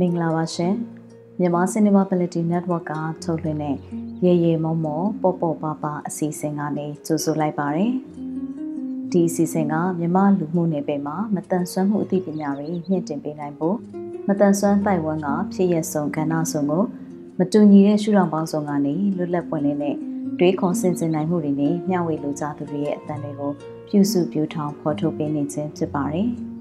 မင်္ဂလာပါရှင်မြန်မာ Cinema Ability Network ကထုတ်လွှင့်တဲ့ရေရေမုံမောပေါ့ပေါ့ပါပါအစီအစဉ်ကနေကြိုဆိုလိုက်ပါတယ်ဒီအစီအစဉ်ကမြန်မာလူမှုနယ်ပယ်မှာမတန်ဆွမ်းမှုအသိပညာတွေမြင့်တင်ပေးနိုင်ဖို့မတန်ဆွမ်းတိုင်ဝမ်ကဖြစ်ရဆုံးကဏ္ဍဆုံးကိုမတူညီတဲ့ရှုထောင့်ပေါင်းစုံကနေလွတ်လပ်ပွင့်လင်းတဲ့တွေးခေါ်ဆင်ခြင်နိုင်မှုတွေနဲ့မျှဝေလိုကြသူတွေရဲ့အသံတွေကိုပြုစုပြောင်းထောင်ဖော်ထုတ်ပေးနေခြင်းဖြစ်ပါတယ်။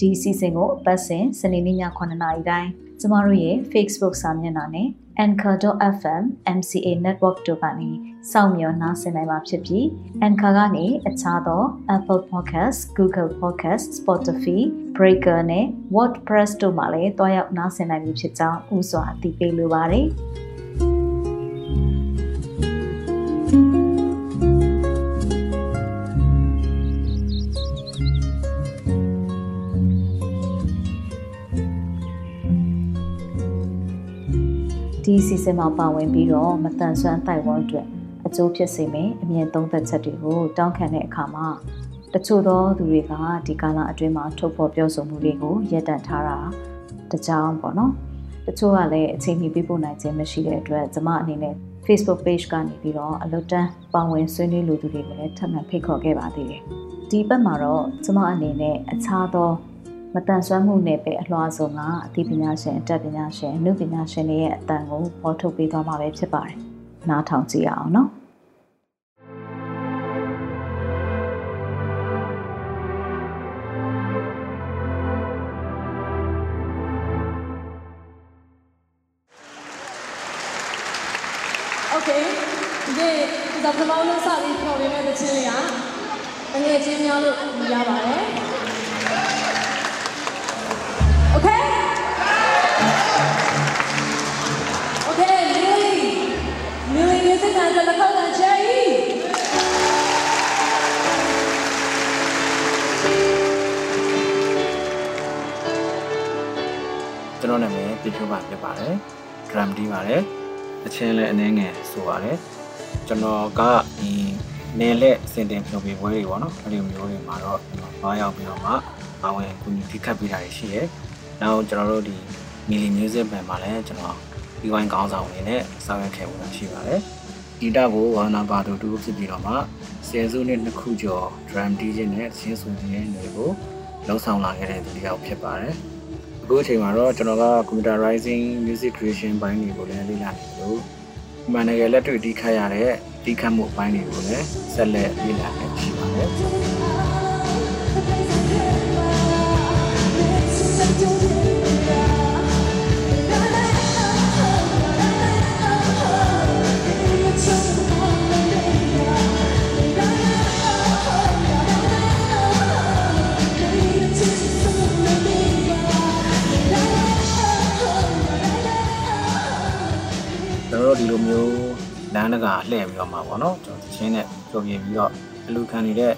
ဒီအစီအစဉ်ကိုအပတ်စဉ်စနေနေ့ည9:00နာရီတိုင်းကျမတို့ရဲ့ Facebook စာမျက်နှာနဲ့ anchor.fm MCA network တို့ကနေစောင့်မျှော်နားဆင်နိုင်မှာဖြစ်ပြီး anchor ကနေအခြားသော Apple Podcast, Google Podcast, Spotify, Breaker နဲ့ WordPress တို့မှာလည်းတွားရောက်နားဆင်နိုင်ပြီဖြစ်ကြောင်းဥစွာအသိပေးလိုပါတယ်။ ဒီအစီအစဉ်မှာပါဝင်ပြီးတော့မတန်ဆွမ်းတိုက်ဝန်းအတွက်အကျိုးဖြစ်စေမယ့်အမြင်သုံးသက်ချက်တွေကိုတောင်းခံတဲ့အခါမှာတချို့သောသူတွေကဒီကာလအတွင်းမှာထုတ်ဖော်ပြောဆိုမှုတွေကိုရပ်တန့်ထားတာတကြောင်ပေါ့နော်တချို့ကလည်းအချိန်မီပြပို့နိုင်ခြင်းမရှိတဲ့အတွက်ကျမအနေနဲ့ Facebook page ကနေပြီးတော့အလွတ်တန်းပါဝင်ဆွေးနွေးလူသူတွေကိုလည်းထပ်မံဖိတ်ခေါ်ခဲ့ပါသေးတယ်ဒီဘက်မှာတော့ကျမအနေနဲ့အခြားသော မတန်ဆွမ်းမှုနယ်ပယ်အလွှာဆုံးကအသိပညာရှင်အတတ်ပညာရှင်အမှုပညာရှင်တွေရဲ့အတန်ကိုပေါ်ထုတ်ပေးသွားမှာပဲဖြစ်ပါတယ်။နားထောင်ကြည့်ရအောင်နော်။ Okay ဒီနေ့ဒီကပမောင်းလို့စပြီးပြောပေးမယ့်တခြင်းလေးကငွေချင်းများလို့ရပါတယ် တီးပါတယ်အချင်းလည်းအနည်းငယ်ဆိုပါတယ်ကျွန်တော်ကဒီနယ်လက်စင်တင်ဖြိုးပြပွဲတွေပေါ့နော်အဲ့ဒီမျိုးတွေမှာတော့ကျွန်တော်ဘာရောက်ပြီးတော့မှအဝင်ကူညီဖိခတ်ပေးတာတွေရှိရဲနောက်ကျွန်တော်တို့ဒီမီလီ music band မှာလည်းကျွန်တော်ဒီဝိုင်းကောင်းဆောင်အနေနဲ့ဆောင်ရွက်ခဲ့မှုရှိပါတယ်ဂီတကိုဝါနာပါတူတူဖြစ်ပြီးတော့မှဆယ်စုနှစ်နှစ်ခုကျော် drum တီးခြင်းနဲ့ချင်းဆိုခြင်းတွေကိုလှုပ်ဆောင်လာခဲ့တဲ့သူတစ်ယောက်ဖြစ်ပါတယ် အခုအချိန်မှာတော့ကျွန်တော်က computerizing music creation ဘိုင်းတွေကိုလည်းလေ့လာနေလို့ဒီမှာငယ်လက်တွေ့တီးခတ်ရတဲ့တီးခတ်မှုဘိုင်းတွေကိုလည်းဆက်လက်လေ့လာနေရှိပါတယ် တော်တို့ဒီလိုမျိုးလမ်းတကာလှည့်ပြီးတော့မှာပေါ့နော်ကျွန်တော်ချင်းနဲ့ပြောပြပြီးတော့အလူခံနေတဲ့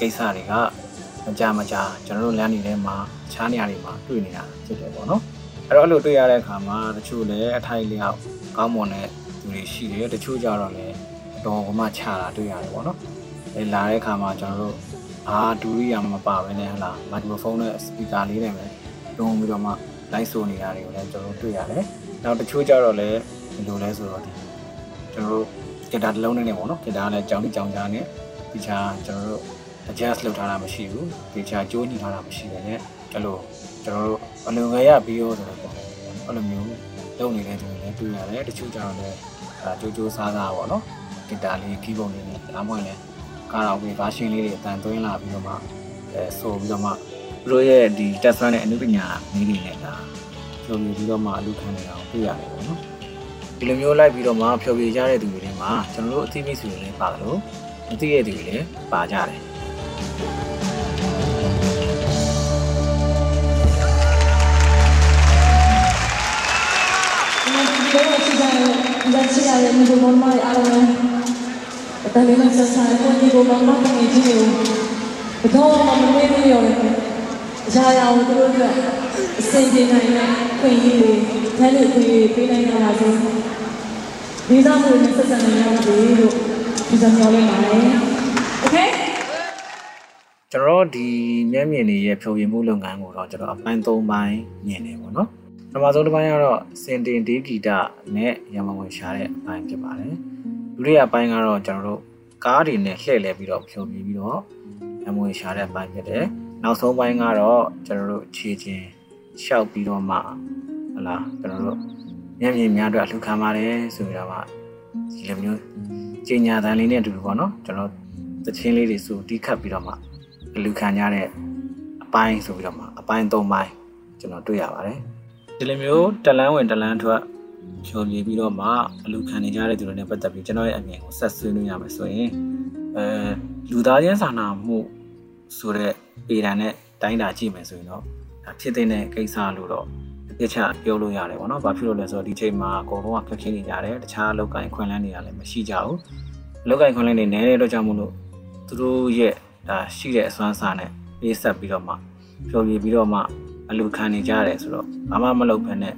ကိစ္စတွေကမကြမကြကျွန်တော်တို့လမ်းတွေထဲမှာခြားနေရာတွေမှာတွေ့နေတာဖြစ်တယ်ပေါ့နော်အဲ့တော့အဲ့လိုတွေ့ရတဲ့အခါမှာတချို့လည်းအထိုက်လျောက်ကောင်းမွန်တဲ့သူတွေရှိတယ်တချို့ကြတော့လည်းတော်ကမှခြားတာတွေ့ရတယ်ပေါ့နော်အဲလာတဲ့အခါမှာကျွန်တော်တို့အာဒူရိယာမပါဘဲနဲ့ဟလာမိုက်ခရိုဖုန်းနဲ့စပီကာလေးနဲ့ပဲတုံးပြီးတော့မှလိုက်ဆိုနေတာတွေကိုလည်းကျွန်တော်တို့တွေ့ရတယ်နောက်တချို့ကြတော့လည်းဘယ် လိုလဲဆိုတော့ဒီကျွန်တော်တို့ဂီတာတစ်လုံးနဲ့ပေါ့နော်ဂီတာကလည်းကြောင်တိကြောင်ကြားနဲ့ဒီချာကျွန်တော်တို့ adjust လုပ်ထားတာမရှိဘူးဒီချာကြိုးညှိထားတာမရှိပဲနဲ့အဲ့လိုကျွန်တော်တို့အလုံငယ်ရပြီးရောဆိုတော့ပေါ့အဲ့လိုမျိုးလုပ်နေတဲ့သူတွေလည်းတွေ့ရတယ်တချို့ကြတော့လည်းအဲကြိုးကြိုးစားစားပေါ့နော်ဂီတာလေးကီးဘုံလေးနဲ့ဒါမှမဟုတ်လည်းကာရာအိုကေ version လေးတွေအတန်သွင်းလာပြီးတော့မှအဲဆိုပြီးတော့မှသူတို့ရဲ့ဒီ test run နဲ့အနုပညာနည်းတွေနဲ့ဒါပြောပြီးပြီးတော့မှအလူခံနေတာကိုတွေ့ရတယ်ပေါ့နော် ဒီလိုမျိုးလိုက်ပြီးတော့မှဖျော်ဖြေကြတဲ့သူတွေထဲမှာကျွန်တော်တို့အသိမိတ်ဆွေတွေလည်းပါတယ်လို့မသိတဲ့သူတွေလည်းပါကြတယ်ဒီနေ့ဒီလိုရှိကြတယ်ဒီလိုရှိရတယ်ဒီလိုမမအားလုံးအတလေးနဲ့ဆက်ဆံကိုဒီလိုမမကနေကြည့်နေဘတော်မှမမေ့ဘူးရောလေအရာရာကိုသူတို့အတွက်အစင်ပြေနိုင်တဲ့ ခွင့်ရည်တွေဖန်လို့ခွင့်ရည်ပေးနိုင်တာပါစေဒီသားမှုနဲ့ဆက်ဆံနိုင်ရပါစေလို့ဒီစံပြောလိုက်ပါတယ် Okay ကျွန်တော်တို့ဒီမျက်မြင်တွေရဲ့ဖျော်ဖြေမှုလုပ်ငန်းကိုတော့ကျွန်တော်အပိုင်း၃ပိုင်းမြင်နေပေါ့နော်ပထမဆုံးတစ်ပိုင်းကတော့စင်တင်ဒီဂီတနဲ့ရမဝင်ရှာတဲ့အပိုင်းဖြစ်ပါတယ်ဒုတိယပိုင်းကတော့ကျွန်တော်တို့ကားတွေနဲ့လှည့်လည်ပြီးတော့ဖြုံပြပြီးတော့ရမဝင်ရှာတဲ့အပိုင်းဖြစ်တယ်နောက်ဆုံးပိုင်းကတော့ကျွန်တော်တို့ခြေချင်း ရှောက်ပြီးတော့မှဟလာကျွန်တော်တို့မျက်မြင်များအတွက်လှူခံပါတယ်ဆိုပြီးတော့မှဒီလိုမျိုးကြေညာတန်လေးနဲ့အတူတူပေါ့နော်ကျွန်တော်သချင်းလေးတွေဆိုတီးခတ်ပြီးတော့မှလှူခံကြတဲ့အပိုင်းဆိုပြီးတော့မှအပိုင်း၃ပိုင်းကျွန်တော်တွေ့ရပါတယ်ဒီလိုမျိုးတလန်းဝင်တလန်းထွက်ဖြောပြပြီးတော့မှအလူခံနေကြတဲ့သူတွေနဲ့ပတ်သက်ပြီးကျွန်တော်ရဲ့အမြင်ကိုဆက်ဆွေးနွေးရမယ်ဆိုရင်အဲလူသားချင်းစာနာမှုဆိုတဲ့ပေဒံနဲ့တိုင်းတာကြည့်မယ်ဆိုရင်တော့ ဖြစ်တဲ့ကိစ္စလို့တော့ပြချပြောလို့ရတယ်ပေါ့နော်။ဘာဖြစ်လို့လဲဆိုတော့ဒီချိန်မှာအကုန်လုံးကခက်ခဲနေကြတယ်။တခြားလောက်ကင်ခွင့်လန်းတွေကလည်းမရှိကြဘူး။လောက်ကင်ခွင့်လန်းတွေနည်းတဲ့တော့ကြောင့်မို့လို့သူတို့ရဲ့ဒါရှိတဲ့အစွမ်းစားနဲ့ပေးဆက်ပြီးတော့မှဖြောပြပြီးတော့မှအလူခံနေကြရတယ်ဆိုတော့ဘာမှမလုပ်ဘဲနဲ့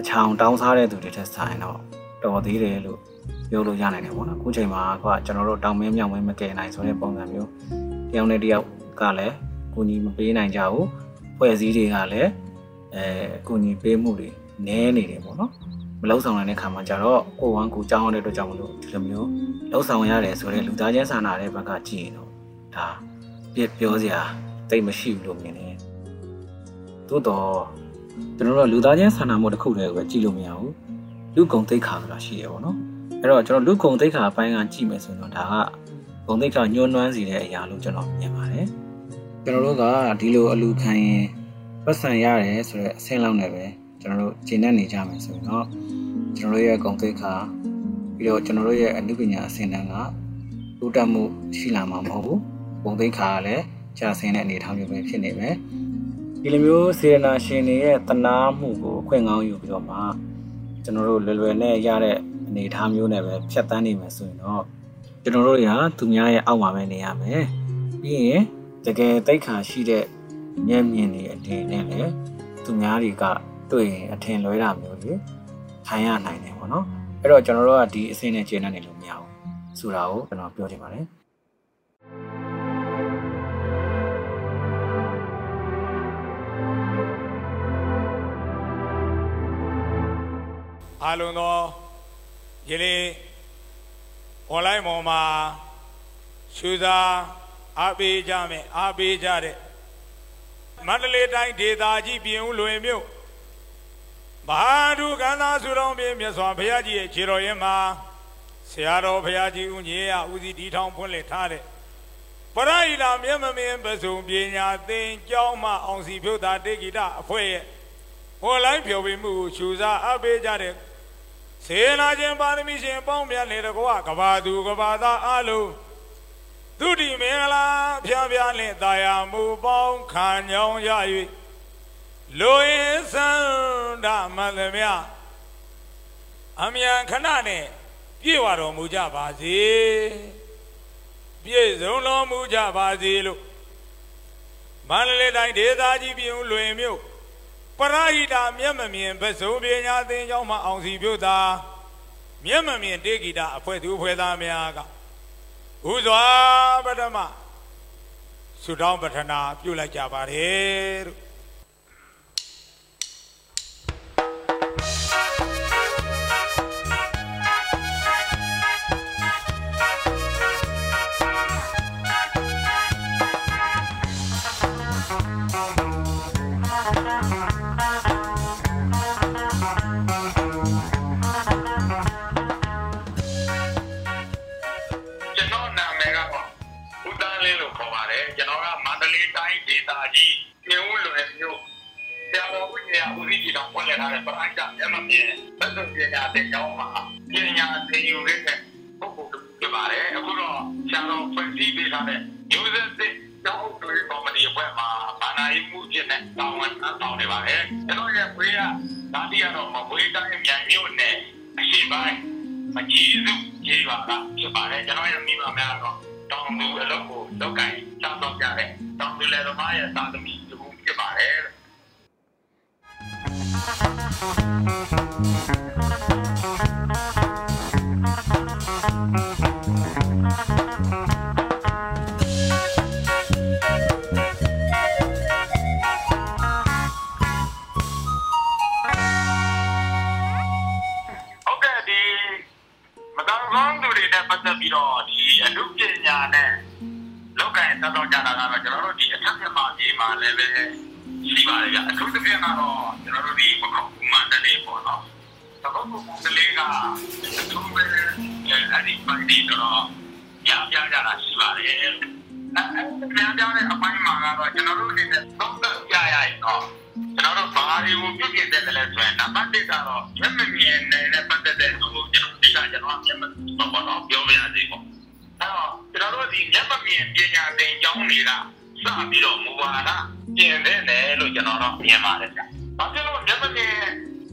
အချောင်တောင်းစားတဲ့သူတွေထက်ဆိုင်တော့တော်သေးတယ်လို့ပြောလို့ရနိုင်တယ်ပေါ့နော်။အခုချိန်မှာကကျွန်တော်တို့တောင်းမင်းမြောင်မင်းမကယ်နိုင်ဆိုတဲ့ပုံစံမျိုးတယောက်နဲ့တယောက်ကလည်းကိုကြီးမပေးနိုင်ကြဘူး။ ဖွဲ့စည်းတွေကလည်းအဲကိုကြီးပေးမှုတွေနည်းနေတယ်ပေါ့နော်။မလောက်ဆောင်နိုင်တဲ့ခါမှာကျတော့ကိုဝမ်းကိုကြောင်းရတဲ့အတွက်ကြောင့်မလို့ဒီလိုမျိုးလောက်ဆောင်ရတယ်ဆိုတဲ့လူသားချင်းစာနာတဲ့ဘက်ကကြည့်ရင်တော့ဒါပြပြောစရာတိတ်မရှိဘူးလို့မြင်တယ်။သို့တော့ကျွန်တော်တို့လူသားချင်းစာနာမှုတစ်ခုတည်းကိုပဲကြည့်လို့မရဘူး။လူကုံသိက္ခာဆိုတာရှိတယ်ပေါ့နော်။အဲ့တော့ကျွန်တော်လူကုံသိက္ခာအပိုင်းကကြည့်မယ်ဆိုရင်တော့ဒါကဂုံသိက္ခာညှိုးနှွမ်းစီတဲ့အရာလို့ကျွန်တော်မြင်ပါတယ်။ ကျွန်တော်တို့ကဒီလိုအလူခံရင်ပတ်စံရတယ်ဆိုတော့အဆင့်လောက်နဲ့ပဲကျွန်တော်တို့ကျင့်တတ်နေကြမယ်ဆိုရင်တော့ကျွန်တော်တို့ရဲ့ဂုံသိက္ခာပြီးတော့ကျွန်တော်တို့ရဲ့အနုပညာအဆင့်တန်းကတိုးတက်မှုရှိလာမှာမဟုတ်ဘူး။ဂုံသိက္ခာကလည်းကြာဆင်းတဲ့အနေအထားမျိုးပဲဖြစ်နေမယ်။ဒီလိုမျိုးစေရနာရှင်တွေရဲ့တနာမှုကိုအခွင့်ကောင်းယူပြီးတော့မှကျွန်တော်တို့လွယ်လွယ်နဲ့ရတဲ့အနေအထားမျိုးနဲ့ပဲဖြတ်တန်းနေမယ်ဆိုရင်တော့ကျွန်တော်တို့ရာသူများရဲ့အောက်မှာပဲနေရမယ်ပြီးရင် တကယ်တိတ်ခါရှိတဲ့မျက်မြင်တွေအတင်းနဲ့လည်းသူများတွေကတွေ့ရင်အထင်လွဲတာမျိုးတွေခံရနိုင်တယ်ပေါ့နော်အဲ့တော့ကျွန်တော်တို့ကဒီအဆင့်နဲ့ကျင်းနေလို့မရဘူးဆိုတာကိုကျွန်တော်ပြောချင်ပါတယ်အားလုံးသောယလေး online ပေါ်မှာရှုသာ အားပေးကြမယ်အားပေးကြတဲ့မန္တလေးတိုင်းဒေသကြီးပြင်ဦးလွင်မြို့မဟာဒုကန္နာစုတော်ပြည့်မြတ်စွာဘုရားကြီးရဲ့ခြေတော်ရင်မှာဆရာတော်ဘုရားကြီးဦးညေယဦးစီးတီထောင်ဖွင့်လှစ်ထားတဲ့ပရိဟိလာမြတ်မမင်းပစုံပညာသင်ကျောင်းမှအောင်စီဖြုတ်တာတေဂိတအဖွဲ့ရဲ့ဟောလိုက်ဖြော်ပြမှုကိုရှုစားအားပေးကြတဲ့စေနာခြင်းပါရမီရှင်ပေါင်းမြတ်လေတကွာကဘာသူကဘာသာအလုံး သူတိမင်္ဂလာဖျားဖျားလင့်တာယာမူပေါင်းခံညောင်းရ၍လူရင်းစံဓမန္တမြအမြန်ခဏနဲ့ပြေဝတော်မူကြပါစေပြည့်စုံတော်မူကြပါစေလို့မန္တလေးတိုင်းဒေသကြီးပြည်ဦးလွင်မြို့ပရဟိတာမျက်မမြင်ပစုံပညာသင်ကျောင်းမှာအောင်စီပြုတာမျက်မမြင်တေဂီတာအဖွဲ့သူအဖွဲ့သားများက ဥစွာပထမဆုတောင်းပထနာပြုလိုက်ကြပါတယ်လို့ တော်ဦးကြီးကဦးစီးကြီးတော်ဖွင့်လှစ်ထားတဲ့ပရိုက်တာမျက်မှန်ပြင်သက်သေပညာသင်ကျောင်းမှာပညာသင်ယူရတဲ့ပုဂ္ဂိုလ်တစ်ခုဖြစ်ပါတယ်အခုတော့ဆရာတော်ဖွင့်စည်းပေးထားတဲ့ user စစ်ကျောင်းတွေကော်မတီအဖွဲ့မှာဘာသာရေးမှုဖြစ်တဲ့တောင်းဝန်တောင်းနေပါတယ်ကျွန်တော်ရဲ့ဝေးကဒါတိရတော့မဝေးတိုင်းမြိုင်မြို့နယ်အရှိပိုင်းမကြီးစုကြီးပါကဖြစ်ပါတယ်ကျွန်တော်ရဲ့မိဘများတော့တောင်းသူအလုပ်ကိုလောက်ကင်ချောင်းတော့ကြတယ်တောင်းသူလည်းသမားရဲ့သာသမီတူဖြစ်ပါတယ်ကတော်ကောင်းသူတွောနဲ့လောက်ကရင်သတ်တော်ကြတာကတော့ကျွန်တော်တို့ဒီအထက်မြန်မာပြည်မှာလည်းပဲ ရှိပါတယ်ဗျအထူးသဖြင့်ကတော့ကျွန်တော်တို့ဒီပခုမန္တလေးပေါ့နော်ပခုမန္တလေးကအထူးပဲအဲ့ဒီပိုင်းဒီတော့ရပြကြတာရှိပါတယ်အဲ့ဒီပြပြတဲ့အပိုင်းမှာကတော့ကျွန်တော်တို့အနေနဲ့သုံးသပ်ကြရရင်တော့ကျွန်တော်တို့ဘာတွေကိုပြည့်ပြည့်တဲ့လဲဆိုရင်နံပါတ်1ကတော့မျက်မမြင်နေတဲ့ပတ်သက်တဲ့ဟိုကျွန်တော်ဒီကကျွန်တော်မျက်မဘောတော့ပြောပြရစီပေါ့အဲ့တော့ကျွန်တော်တို့ဒီမျက်မမြင်ပညာသင်ကျောင်းတွေက စပြီးတော့မူဝါဒပြင်တဲ့တယ်လို့ကျွန်တော်တော့မြင်ပါတယ်ဗျ။ဘာဖြစ်လို့မျက်မမြင်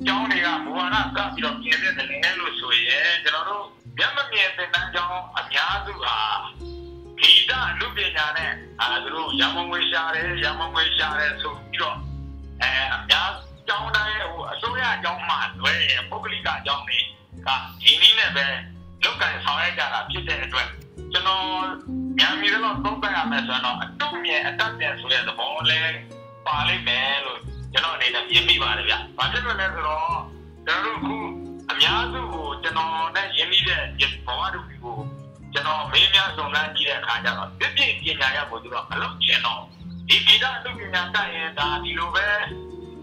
ကျောင်းတွေကမူဝါဒစပြီးတော့ပြင်တဲ့တယ်လို့ဆိုရင်ကျွန်တော်တို့မျက်မမြင်သင်တန်းကျောင်းအများစုဟာဂီတလူပညာနဲ့အဲသူတို့ရမုံဝေရှာတယ်ရမုံဝေရှာတယ်ဆိုပြီးတော့အဲအများကျောင်းတိုင်းဟိုအစိုးရကျောင်းမှာလွဲရင်ပုဂ္ဂလိကကျောင်းတွေကဒီနည်းနဲ့ပဲလုတ်ကန်ဆောင်ရွက်ကြတာဖြစ်တဲ့အတွက်ကျွန်တော် ညာမီတော့သုံးသပ်ရမယ်ဆိုတော့အတုမြင်အတတ်ပြန်ဆိုတဲ့သဘောလဲပါလိမ့်မယ်လို့ကျွန်တော်အနေနဲ့မြင်မိပါတယ်ဗျ။ဘာဖြစ်လို့လဲဆိုတော့ကျွန်တော်တို့ခုအများစုကိုကျွန်တော်နဲ့ယဉ်နေတဲ့ဘဝတူကိုကျွန်တော်မေးမြန်းစုံစမ်းကြည့်တဲ့အခါကျတော့ပြည့်ပြည့်ပညာရဖို့သူတော့မလုပ်ချင်တော့ဒီဂီတအတုပညာတက်ရင်ဒါဒီလိုပဲ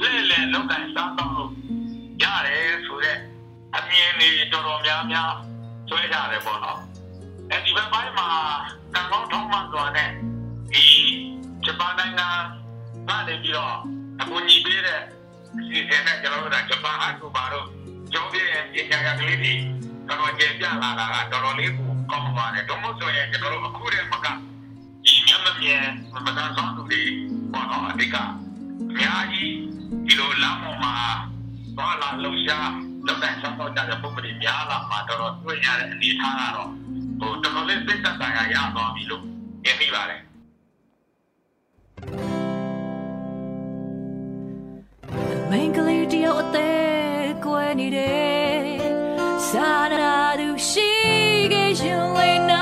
လဲလဲလောက်ကန်စားတော့လို့ရတယ်ဆိုတဲ့အမြင်တွေတော်တော်များများဆွဲကြတယ်ပေါ့နော် အဲဒီဘက်ပိုင်းမှာကံကောင်းထောင်းမှန်စွာနဲ့ဒီဂျပန်နိုင်ငံကနေပြီးတော့အကူအညီပေးတဲ့အစီအစဉ်နဲ့ကျွန်တော်တို့ကဂျပန်အကူပါတော့ကျောင်းပြည့်ပညာရကလေးတွေတော်တော်ကျေပြလာတာကတော်တော်လေးကိုကောင်းပါတယ်။ဒါမှမဟုတ်ရင်ကျွန်တော်တို့အခုတည်းမကဒီမျက်မမြင်မတန်ဆောင်သူတွေပေါ့နော်အဓိကအများကြီးဒီလိုလမ်းပေါ်မှာဘာလာလုံရှားလောက်တိုင်းဆောင်တော့ကြတဲ့ပုံစံများလာမှာတော်တော်တွေ့ရတဲ့အနေအထားကတော့ ဟိုတော်တော်လေးစိတ်သက်သာရရသွားပြီလို့မြင်မိပါတယ်မင်္ဂလိတယောက်အသေးကွယ်နေတယ်စာနာသူရှိခဲ့ရင်လေး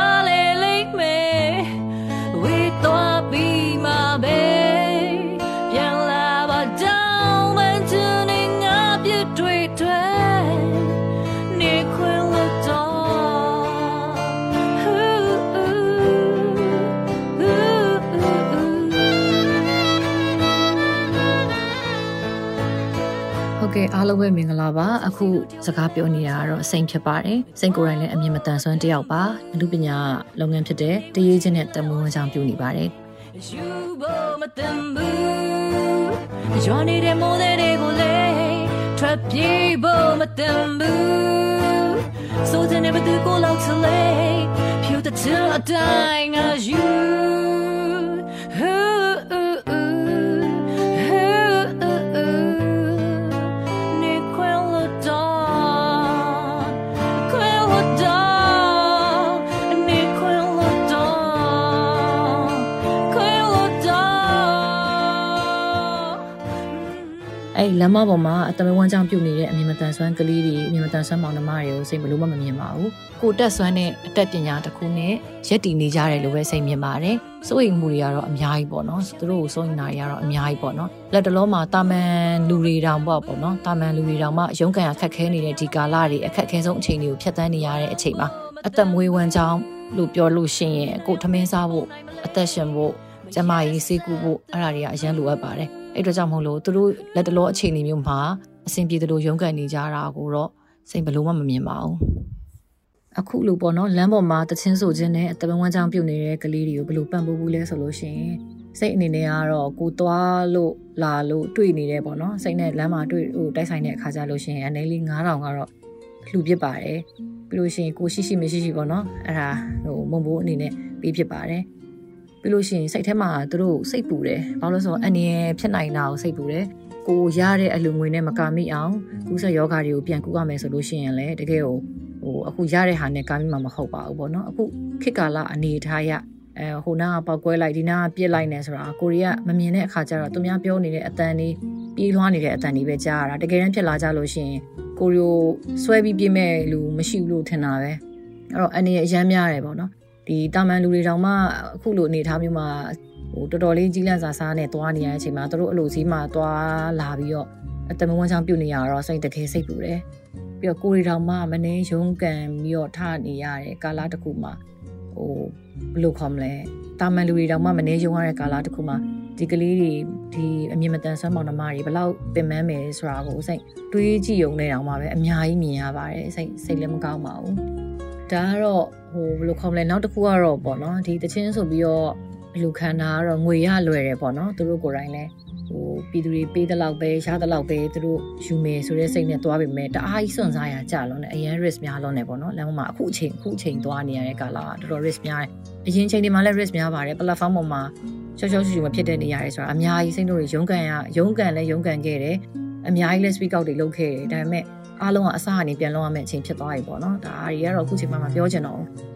ကဲ့အားလုံးပဲမင်္ဂလာပါအခုစကားပြောနေတာကတော့စိန်ဖြစ်ပါတယ်စိန်ကိုယ်တိုင်လည်းအမြင်မတန်ဆွမ်းတစ်ယောက်ပါအမှုပညာလုပ်ငန်းဖြစ်တဲ့တရေးချင်းနဲ့တမွေးဝန်းချောင်းပြုနေပါတယ် You both met them boo Johnny de mode de gole Trap ye both met them boo So they never do go out to lay Pew the till a dying as you Ooh, လမ်းမပေါ်မှာအတမွေးဝန်းချောင်းပြုတ်နေတဲ့အမြင်မတန်ဆွမ်းကလေးတွေအမြင်မတန်ဆွမ်းမောင်နှမတွေကိုစိတ်ဘလို့မှမမြင်ပါဘူးကိုတက်ဆွမ်းတဲ့အတက်ပညာတစ်ခုနဲ့ရက်တည်နေကြတယ်လို့ပဲစိတ်မြင်ပါတယ်စိုးရိမ်မှုတွေကတော့အများကြီးပေါ့နော်သူတို့ကိုစိုးရိမ်တာတွေကတော့အများကြီးပေါ့နော်လက်တလုံးမှာတာမန်လူတွေတောင်ပေါ့ပေါ့နော်တာမန်လူတွေတောင်မှရုန်းကန်ရခက်ခဲနေတဲ့ဒီကာလတွေအခက်အခဲဆုံးအချိန်တွေကိုဖြတ်သန်းနေရတဲ့အချိန်မှာအသက်မွေးဝမ်းကြောင်းလို့ပြောလို့ရှိရင်ကိုထမင်းစားဖို့အသက်ရှင်ဖို့ကျမကြီးစေးကူဖို့အဲ့ဒါတွေကအရန်လိုအပ်ပါတယ် အဲ့အတွက်ကြောင့်မဟုတ်လို့သူတို့လက်တလောအခြေအနေမျိုးမှာအဆင်ပြေတယ်လို့ရုန်းကန်နေကြတာကိုတော့စိတ်ဘလို့မှမမြင်ပါဘူးအခုလိုပေါ့နော်လမ်းပေါ်မှာတချင်းဆိုခြင်းနဲ့အတပဝန်းချောင်းပြုတ်နေတဲ့ကလေးတွေကိုဘယ်လိုပံ့ပိုးဘူးလဲဆိုလို့ရှိရင်စိတ်အနေနဲ့ကတော့ကိုသွားလို့လာလို့တွေ့နေတယ်ပေါ့နော်စိတ်နဲ့လမ်းမှာတွေ့ဟိုတိုက်ဆိုင်တဲ့အခါကျလို့ရှိရင်အနေလေး9000ကတော့လှူပစ်ပါတယ်ပြီးလို့ရှိရင်ကိုရှိရှိမရှိရှိပေါ့နော်အဲ့ဒါဟိုမုံဘိုးအနေနဲ့ပေးဖြစ်ပါတယ် ပြီးလို့ရှိရင်စိတ်ထဲမှာသူတို့စိတ်ပူတယ်ဘာလို့လဲဆိုတော့အနေရဖြစ်နိုင်တာကိုစိတ်ပူတယ်ကိုရတဲ့အလူငွေနဲ့မကာမိအောင်ကူးဆက်ယောဂါတွေကိုပြန်ကူရမယ်ဆိုလို့ရှိရင်လည်းတကယ်ကိုဟိုအခုရတဲ့ဟာနဲ့ကာမိမှာမဟုတ်ပါဘူးပေါ့နော်အခုခေတ်ကာလအနေထားရအဲဟိုနာကပောက်ကွဲလိုက်ဒီနာကပြစ်လိုက်နေဆိုတာကိုရီးယားမမြင်တဲ့အခါကျတော့သူများပြောနေတဲ့အတန်လေးပြေးလွှားနေတဲ့အတန်လေးပဲကြားရတာတကယ်တမ်းဖြစ်လာကြလို့ရှိရင်ကိုရီယိုဆွဲပြီးပြင်းမဲ့လူမရှိဘူးလို့ထင်တာပဲအဲ့တော့အနေရအရမ်းများတယ်ပေါ့နော် ဒီတာမန်လူတွေတောင်မှအခုလိုအနေထားမျိုးမှာဟိုတော်တော်လေးကြီးလန့်စာစားနဲ့သွားနေရတဲ့အချိန်မှာတို့အလိုစီးမှာသွားလာပြီးတော့အတမဝန်းချောင်းပြုတ်နေရတော့စိတ်တကယ်စိတ်ပူတယ်ပြီးပြီးတော့ကိုရီတောင်မှမနေရုံးကန်ပြီးတော့ထနေရတဲ့ကာလတစ်ခုမှာဟိုဘယ်လိုခေါ်မလဲတာမန်လူတွေတောင်မှမနေရုံရတဲ့ကာလတစ်ခုမှာဒီကလေးတွေဒီအမြင့်မတန်ဆွမ်းမောင်နှမတွေဘလောက်ပင်ပန်းမယ်ဆိုတာကိုစိတ်တွေးကြည့်ုံနဲ့တောင်မှပဲအများကြီးမြင်ရပါတယ်စိတ်စိတ်လည်းမကောင်းပါဘူးဒါကတော့ ဟိုဘယ်လိုခေါ်မလဲနောက်တစ်ခုကတော့ပေါ့နော်ဒီတချင်းဆိုပြီးတော့ဘယ်လိုခံတာကတော့ငွေရလွယ်တယ်ပေါ့နော်သူတို့ကိုယ်တိုင်လည်းဟိုပြည်သူတွေပေးတဲ့လောက်ပဲရတဲ့လောက်ပဲသူတို့ယူမယ်ဆိုတဲ့စိတ်နဲ့သွားပြီမဲ့တအားကြီးစွန့်စားရကြလုံးနဲ့အရင် risk များလုံးနဲ့ပေါ့နော်လမ်းမှာအခုအချိန်အခုအချိန်သွားနေရတဲ့ကာလကတော်တော် risk များတယ်အရင်ချိန်တွေမှာလည်း risk များပါတယ် platform ပေါ်မှာရှော့ရှော့ရှူရှူမဖြစ်တဲ့နေရာတွေဆိုတာအများကြီးစိတ်တို့တွေရုန်းကန်ရရုန်းကန်လဲရုန်းကန်ခဲ့တယ်အများကြီးလဲ speak out တွေလုပ်ခဲ့တယ်ဒါပေမဲ့ အားလုံးကအစကနေပြန်လုပ်ရမယ့်အချိန်ဖြစ်သွားပြီပေါ့နော်ဒါတွေကတော့အခုချိန်မှမပြောချင်တော့ဘူး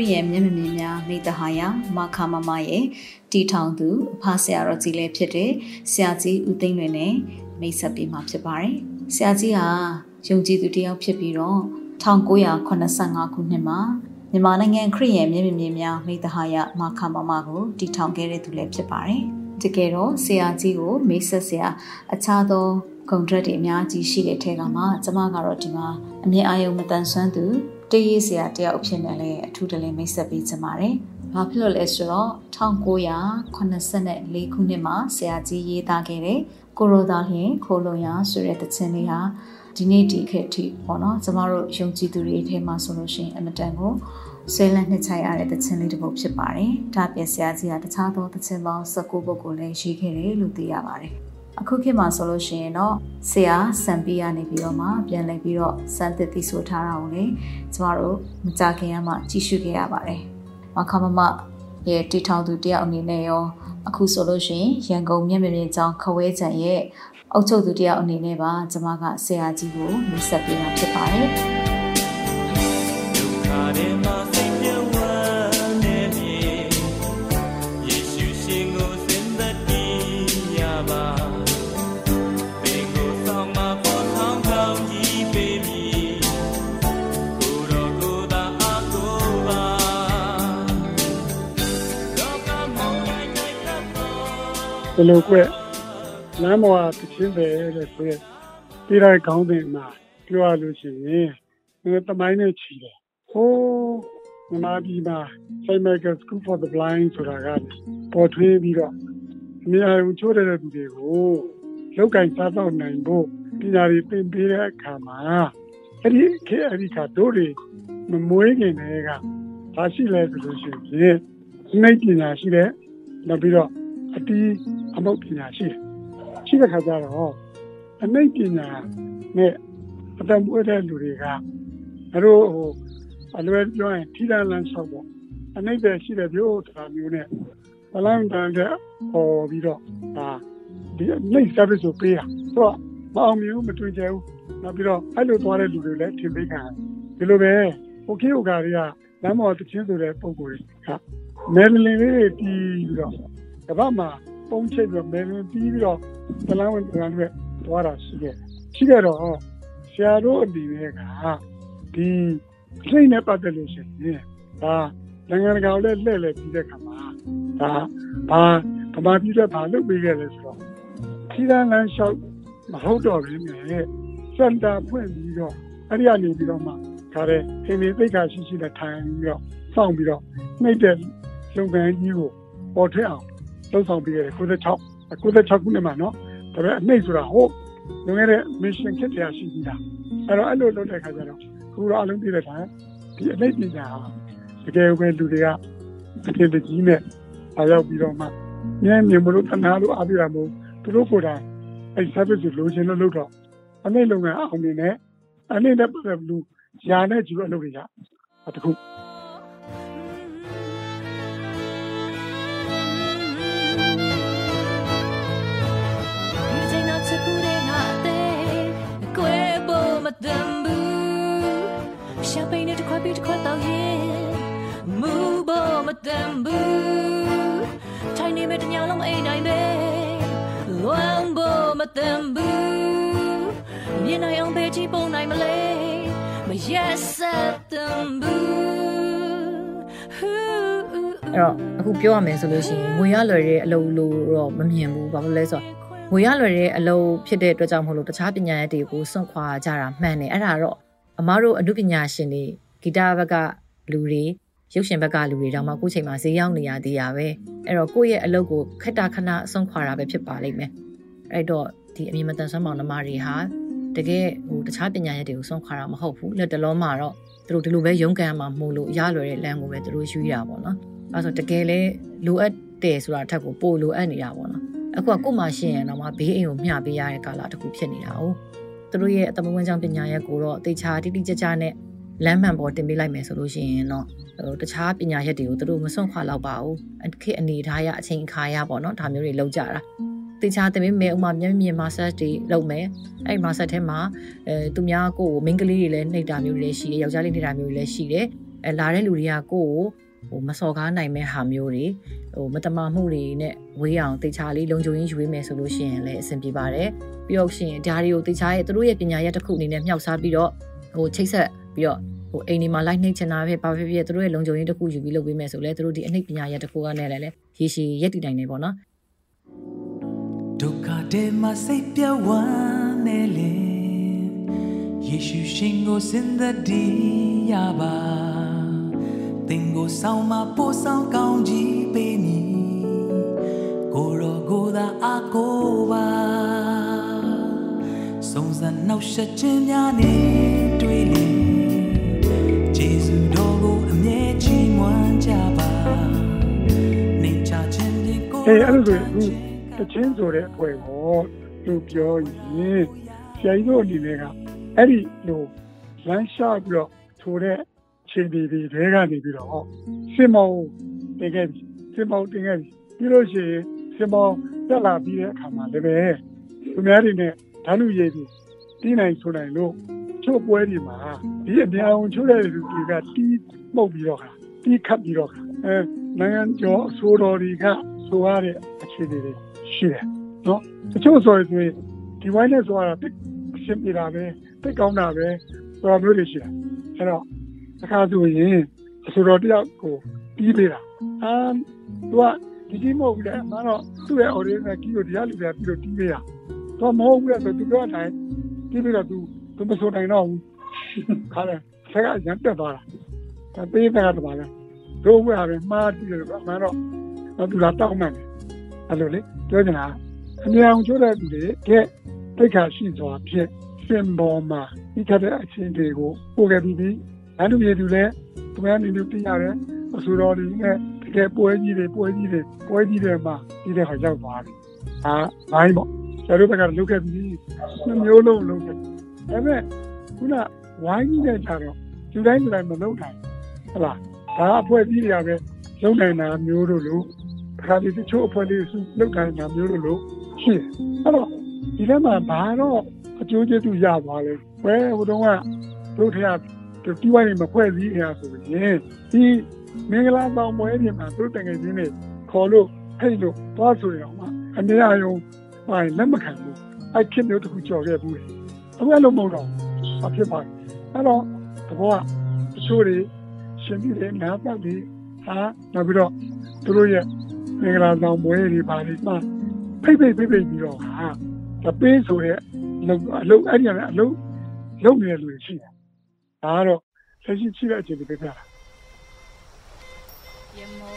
ရီးရဲ့မျက်မမြင်များမိတ္တဟာယမခမမရဲ့တီထောင်သူအဖဆရာတော်ကြီးလည်းဖြစ်တဲ့ဆရာကြီးဦးသိန်းလွင်နဲ့မိတ်ဆက်ပေးမှာဖြစ်ပါတယ်။ဆရာကြီးဟာယုံကြည်သူတစ်ယောက်ဖြစ်ပြီးတော့1985ခုနှစ်မှာမြန်မာနိုင်ငံခရီးရဲ့မျက်မမြင်များမိတ္တဟာယမခမမကိုတီထောင်ခဲ့တဲ့သူလည်းဖြစ်ပါတယ်။တကယ်တော့ဆရာကြီးကိုမိတ်ဆက်ဆရာအခြားသောဂုံဒရက်တွေအများကြီးရှိတဲ့ထဲကမှကျမကတော့ဒီမှာအမြင်အာရုံမတန်ဆွမ်းသူ တရေးစရာတယောက်အဖြစ်နဲ့လည်းအထူးတလင်းမိတ်ဆက်ပေးချင်ပါတယ်။ဘာဖြစ်လို့လဲဆိုတော့1984ခုနှစ်မှာဆရာကြီးရေးသားခဲ့တဲ့ကိုရိုသားလျင်ခိုလုံရဆိုတဲ့တခြင်းလေးဟာဒီနေ့ဒီခေတ်ထိပေါ့နော်ကျမတို့ယုံကြည်သူတွေအထဲမှာဆိုလို့ရှိရင်အမတန်ကိုဆွဲလန်းနှစ်ချိုင်ရတဲ့တခြင်းလေးတစ်ပုဒ်ဖြစ်ပါတယ်။ဒါပြဆရာကြီးကတခြားသောတခြင်းပေါင်း19ပုဒ်ကိုလည်းရေးခဲ့တယ်လို့သိရပါတယ်။ အခုခေတ်မှာဆိုလို့ရှိရင်တော့ဆရာစံပီကနေပြီးတော့မှပြန်လည်ပြီးတော့စံသစ်သီဆိုထားတာကိုလေကျမတို့မကြခင်ကမှကြည့်ရှုခဲ့ရပါတယ်။မခမမရဲ့တီထောင်သူတယောက်အနေနဲ့ရောအခုဆိုလို့ရှိရင်ရန်ကုန်မြင့်မြင့်ကျောင်းခဝဲချံရဲ့အုပ်ချုပ်သူတယောက်အနေနဲ့ပါကျမကဆရာကြီးကိုမိတ်ဆက်ပေးတာဖြစ်ပါတယ်။ ဘယ်လိုကွလမ်းပေါ်ကချင်းပဲလို့ဆိုရပြီးတဲ့ခေါင်းစဉ်မှာပြောရလို့ရှိရင်ဒီတမိုင်းနဲ့ချီတယ်ဟိုးမြန်မာပြည်မှာ Saint Michael School for the Blind ဆိုတာကပေါ်ထွေးပြီးတော့အများကြီးချိုးတဲ့သူတွေကိုလောက်ကင်စားတော့နိုင်ဖို့ပညာတွေသင်ပေးတဲ့အခါမှာအဲ့ဒီခေအဲ့ဒီကတို့တွေမမွေးခင်တည်းကဒါရှိလဲဆိုလို့ရှိရင်နှိပ်ပညာရှိတယ်နောက်ပြီးတော့အတီး အမုတ်ပညာရှိတယ်ရှိတဲ့ခါကျတော့အမိတ်ပညာနဲ့အတမွေးတဲ့လူတွေကတို့ဟိုအလွယ်ပြောရင်ထိလန်းလန်းဆောက်ပေါ့အနိမ့်ပဲရှိတဲ့မျိုးဆိုတာမျိုးနဲ့ဘလန်တန်တဲ့ဟောပြီးတော့ဒါဒီလိတ် service ကိုပေးတာဆိုတော့မအောင်မြင်ဘူးမတွေ့ကြဘူးနောက်ပြီးတော့အဲ့လိုသွားတဲ့လူတွေလည်းထင်ပေးခံဒီလိုပဲဟိုခေဟိုကာတွေကလမ်းပေါ်တချင်းဆိုတဲ့ပုံကိုယ်ကမဲလင်းလေးတွေတီးပြီးတော့ကမ္ဘာမှာ ပုံချိတ်ပြီးမဲလင်းတီးပြီးတော့တလန်းဝင်တလန်းတွေသွားတာရှိတယ်ရှိကြတော့ဆရာတို့အနေနဲ့ကဒီစိတ်နဲ့ပတ်သက်လို့ရှိရင်ဒါနိုင်ငံတကာလည်းလှည့်လည်ပြီးတဲ့ခါမှာဒါဘာဗမာပြည်ကဘာလုပ်ပေးခဲ့လဲဆိုတော့ခီးရန်လန်းလျှောက်မဟုတ်တော့ဘူးနဲ့စင်တာဖွင့်ပြီးတော့အဲ့ဒီကနေပြီးတော့မှဒါတဲ့အင်းလေးသိက္ခာရှိရှိနဲ့ထိုင်ပြီးတော့စောင့်ပြီးတော့နှိမ့်တဲ့လုပ်ငန်းကြီးကိုပေါ်ထွက်အောင် လုပ်ဆောင်ပေးရတယ်96 96ခုနှစ်မှာနော်ဒါပေမဲ့အနှိမ့်ဆိုတာဟုတ်လွန်ခဲ့တဲ့ mission ခက်တရားရှိပြီးသားအဲ့တော့အဲ့လိုလုပ်တဲ့ခါကျတော့ခုတော့အလုံးပြည့်တဲ့ခါဒီအနှိမ့်ပညာတကယ်ပဲလူတွေကတကယ်တကြီးနဲ့အားရောက်ပြီးတော့မှညံ့မြင်မလို့တနာလို့အားပြတာမို့သူတို့ကိုယ်တိုင်အဲ့ service ကိုလိုချင်လို့လုပ်တော့အနှိမ့်လုပ်ငန်းအောင်နေနဲ့အနှိမ့်နဲ့ပတ်သက်လို့ညာနဲ့ကျူအလုပ်တွေရတခု ရှာပိန်နဲ့တစ်ခွက်ပြီးတစ်ခွက်တောက်ရင်မူဘောမတန်ဘူးထိုင်နေမဲ့တညာလုံးအိမ်တိုင်းပဲလွမ်းဘောမတန်ဘူးမြင်နိုင်အောင်ပဲကြည့်ပုံနိုင်မလဲမရက်ဆက်တန်ဘူးအဲ့တော့အခုပြောရမယ်ဆိုလို့ရှိရင်ငွေရလွယ်တဲ့အလုပ်လို့တော့မမြင်ဘူးဘာလို့လဲဆိုတော့ငွေရလွယ်တဲ့အလုပ်ဖြစ်တဲ့အတွက်ကြောင့်မဟုတ်လို့တခြားပညာရည်တွေကိုစွန့်ခွာကြတာမှန်တယ်အဲ့ဒါတော့ အမားတို့အမှုပညာရှင်တွေဂီတဘက်ကလူတွေရုပ်ရှင်ဘက်ကလူတွေတောင်မှကိုယ့်ချိန်မှာဈေးရောက်နေရသေးတာပဲအဲ့တော့ကိုယ့်ရဲ့အလုပ်ကိုခက်တာခဏအစွန့်ခွာတာပဲဖြစ်ပါလိမ့်မယ်အဲ့တော့ဒီအမြင်မတန်ဆွမ်းမောင်နှမတွေဟာတကယ်ဟိုတခြားပညာရပ်တွေကိုစွန့်ခွာတာမဟုတ်ဘူးလက်တလုံးမှာတော့သူတို့ဒီလိုပဲရုန်းကန်မှာမို့လို့ရလွယ်တဲ့လမ်းကိုပဲသူတို့ယူရပါပေါ့နော်အဲဆိုတကယ်လဲလိုအပ်တယ်ဆိုတာထက်ကိုပိုလိုအပ်နေတာပေါ့နော်အခုကကို့မှာရှင်းရင်တော့မှဘေးအိမ်ကိုမျှပေးရတဲ့ကာလတစ်ခုဖြစ်နေတာ哦 သူတို့ရဲ့အသမဝန်းချောင်းပညာရပ်ကိုတော့အသေးချာတိတိကျကျနဲ့လမ်းမှန်ပေါ်တင်ပေးလိုက်မယ်ဆိုလို့ရှိရင်တော့ဟိုတခြားပညာရပ်တွေကိုသူတို့မစွန့်ခွာတော့ပါဘူးခေအနေထားရအချိန်အခါရပေါ့နော်ဒါမျိုးတွေလောက်ကြတာတေချာတင်ပေးမယ်ဥမာမျက်မြင်မာဆက်တွေလုပ်မယ်အဲ့မာဆက်ထဲမှာအဲသူများကိုယ်ကိုမိန်းကလေးတွေလည်းနှိပ်တာမျိုးတွေလည်းရှိတယ်ယောက်ျားလေးနှိပ်တာမျိုးတွေလည်းရှိတယ်အဲလာတဲ့လူတွေကကိုယ့်ကို ဟိုမစော်ကားနိုင်မဲ့ဟာမျိုးတွေဟိုမတမာမှုတွေနဲ့ဝေးအောင်တေချာလေးလုံခြုံရေးယူပေးမယ်ဆိုလို့ရှိရင်လည်းအဆင်ပြေပါတယ်ပြီးတော့ရှင်ဒါတွေကိုတေချာရဲ့သူတို့ရဲ့ပညာရပ်တစ်ခုအနေနဲ့မြှောက်စားပြီးတော့ဟိုချိတ်ဆက်ပြီးတော့ဟိုအိမ်ဒီမှာလိုက်နှိပ်ချင်တာပဲဘာဖြစ်ဖြစ်သူတို့ရဲ့လုံခြုံရေးတစ်ခုယူပြီးလုပ်ပေးမယ်ဆိုလဲသူတို့ဒီအနှိပ်ပညာရပ်တစ်ခုကလည်းလည်းရေရှည်ရက်တည်နိုင်နေပေါ့နော်ဒုက္ခတွေမှာစိတ်ပြဝမ်းနေလေယေရှုရှင်ကိုစင်သက်ဒီရပါ သင်ကိုဆောင်မပို့ဆောင်ကောင်းကြီးပေးမည်ကိုရောကိုသာအကိုပါစုံစမ်းနှောက်ယှက်ခြင်းများနေတွေ့လေဂျေဇုတော်ကိုအမြဲချီးမွမ်းကြပါနေချခြင်းဖြင့်ကိုအေးအဲ့လိုဆိုရင်အခုတချင်းဆိုတဲ့အဖွဲ့ကိုသူပြောရင်ဆရာကြီးတို့အနေနဲ့ကအဲ့ဒီလိုလမ်းလျှောက်ပြီးတော့ထိုတဲ့ ခြေဒီတွေတွေကနေပြီးတော့စင်မောင်တင်ခဲ့ပြီစင်မောင်တင်ခဲ့ပြီပြီးလို့ရှိရင်စင်မောင်တက်လာပြီးတဲ့အခါမှာလည်းပဲသူများတွေနဲ့ဓာတ်လူရည်ပြီးတီးနိုင်ဆိုနိုင်လို့ချို့ပွဲတွေမှာဒီအပြောင်းချို့တဲ့လူတွေကတီးမှုတ်ပြီးတော့ခါတီးခတ်ပြီးတော့ခါအဲနိုင်ငံကျော်အစိုးရတွေကဆိုရတဲ့အခြေအနေတွေရှိတယ်နော်တချို့ဆိုရင်ဒီဝိုင်းနဲ့ဆိုရတာတိတ်အရှင်းပြတာပဲတိတ်ကောင်းတာပဲဆိုတာမျိုးတွေရှိတယ်အဲ့တော့ အခါဆိုရင်အစိုးရတယောက်ကိုပြီးပေးတာအာသူကဒီဒီမဟုတ်ဘူးလေမတော့သူ့ရဲ့ original key ကိုတရားလူတွေပြီးတော့တီးပေးရတော့မဟုတ်ဘူးလေဆိုသူပြောတိုင်းတီးပြီးတော့သူသူမဆိုနိုင်တော့ဘူးခါတယ်ဆက်ကရန်တက်သွားတာဒါပေးတဲ့ကတော့ပါလဲတို့ဝဲရတယ်မှားတီးတယ်ကွာမတော့တော့သူကတောက်မှန်တယ်အဲ့လိုလေပြောချင်တာအမြဲအောင်ချိုးတဲ့သူတွေကတိတ်ခါရှိစွာဖြင့်စင်ပေါ်မှာဒီခတဲ့အခြေအနေကိုပို့ခဲ့ပြီး ပြီးအဲ့လိုမျိုးသူလည်းသူများနေလို့သိရတယ်အဆိုတော်တွေနဲ့တကယ်ပွဲကြီးတွေပွဲကြီးတွေပွဲကြီးတွေမှာဒီတဲ့ခါရောက်သွားတယ်အာဘိုင်းပေါ့ကျတို့ဘက်ကလုတ်ခဲ့ပြီးနှစ်မျိုးလုံးလုတ်ခဲ့ဒါပေမဲ့ခုနဝိုင်းကြီးတဲ့ကြတော့လူတိုင်းလူတိုင်းမလုတ်နိုင်ဟုတ်လားဒါအဖွဲ့ကြီးတွေကပဲလုံနိုင်တာမျိုးတို့လို့ခါဒီတချို့အဖွဲ့လေးစုလုတ်နိုင်တာမျိုးတို့လို့ရှိတယ်အဲ့တော့ဒီထဲမှာဘာတော့အကျိုးကျေးဇူးရပါလဲဘယ်ဟိုတုန်းကတို့ထရ ဒီဝိုင်းနေမဖွဲ့စည်းနေရဆိုရင်ဒီမင်္ဂလာဆောင်ပွဲတွေမှာတို့တငယ်ချင်းတွေခေါ်လို့ဟိတ်လို့သွားဆိုရအောင်မအနေအယုံပိုင်းလက်မခံဘူးအဲ့ခင်မျိုးတစ်ခုကြော်ခဲ့ဘူးအခုအဲ့လိုမဟုတ်တော့ဘာဖြစ်ပါလဲအဲ့တော့တဘောကတချို့တွေရှင်ပြီးတယ်နားပတ်ပြီးဟာနောက်ပြီးတော့သူတို့ရဲ့မင်္ဂလာဆောင်ပွဲတွေပါလိမ့်မှာဖိတ်ဖိတ်ဖိတ်ဖိတ်ပြီးတော့ဟာတပေးဆိုတဲ့အလုပ်အလုပ်အဲ့ဒီကအလုပ်လုပ်နေတဲ့လူတွေရှိတယ် ဒါကတော့ဆက်ရှိရှိတဲ့အချိန်တွေပြပြတာ也梦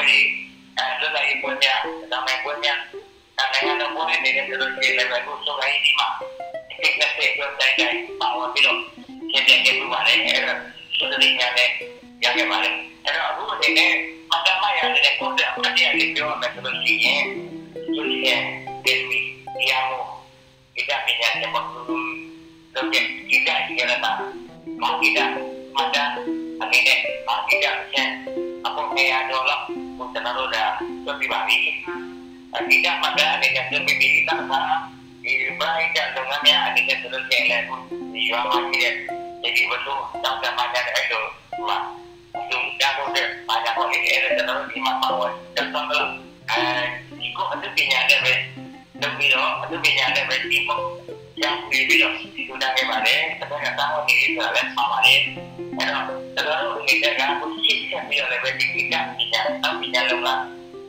ပ်တဲ့ကြိုင်ဝဲတွေအဲလွတ်လပ်ရေးပွဲများဒါမှမဟုတ်ပွဲများနိုင်ငံတော်ပွဲနေတဲ့ဆိုလို့ရှိရင်လည်းအခုဆိုတိုင်းဒီမှာဒီကနေ့ပြောတိုင်းတိုင်းပါဝင်ပြီးတော့ရှင်းပြခဲ့ပြပါလေအဲဒါဆိုတဲ့ညနဲ့ရခဲ့ပါလေအဲတော့အခုအနေနဲ့ မတမရတဲ့ပုံစံအတရားလေးပြောမယ်ဆိုလို့ရှိရင်သူရဲ့ဒီဒီအမေဒီကပညာနဲ့ပတ်သက်လို့ဒီကိစ္စကြီးရတာ မာဂိတာမတာအနေနဲ့မာဂိတာဆန်အခုနေရာတော့လောက်ဘုရားတော်ရာသွပြပါပြီအဒီကမတာအနေနဲ့သွပြပြီးတာကဒီဘိုင်းတဲ့လုပ်ငန်းများအနေနဲ့ဆိုလို့ရှိရင်လည်းဒီရွာမှာရှိတဲ့ဒီဝတ္ထုတောင်းတမှတဲ့အဲ့လိုမှာသူကြားဖို့တဲ့ပါကြဖို့လေအဲ့ဒါကျွန်တော်ဒီမှာပါဝင်တယ်ဆိုတော့အဲဒီကိုအသိပညာနဲ့ပဲလုပ်ပြီးတော့အသိပညာနဲ့ပဲဒီပေါ့ရောက်ပြီးပြီးတော့ဒီလိုနိုင်ပါတယ်အဲ့ဒါကတောင်းနေဆိုတာလည်းပါပါတယ်အဲ့တော့ကျွန်တော်တို့ဒီကကကိုရှင်းချက်ပြီးတော့လည်းပဲဒီကိစ္စပညာတောင်းပညာလုံးက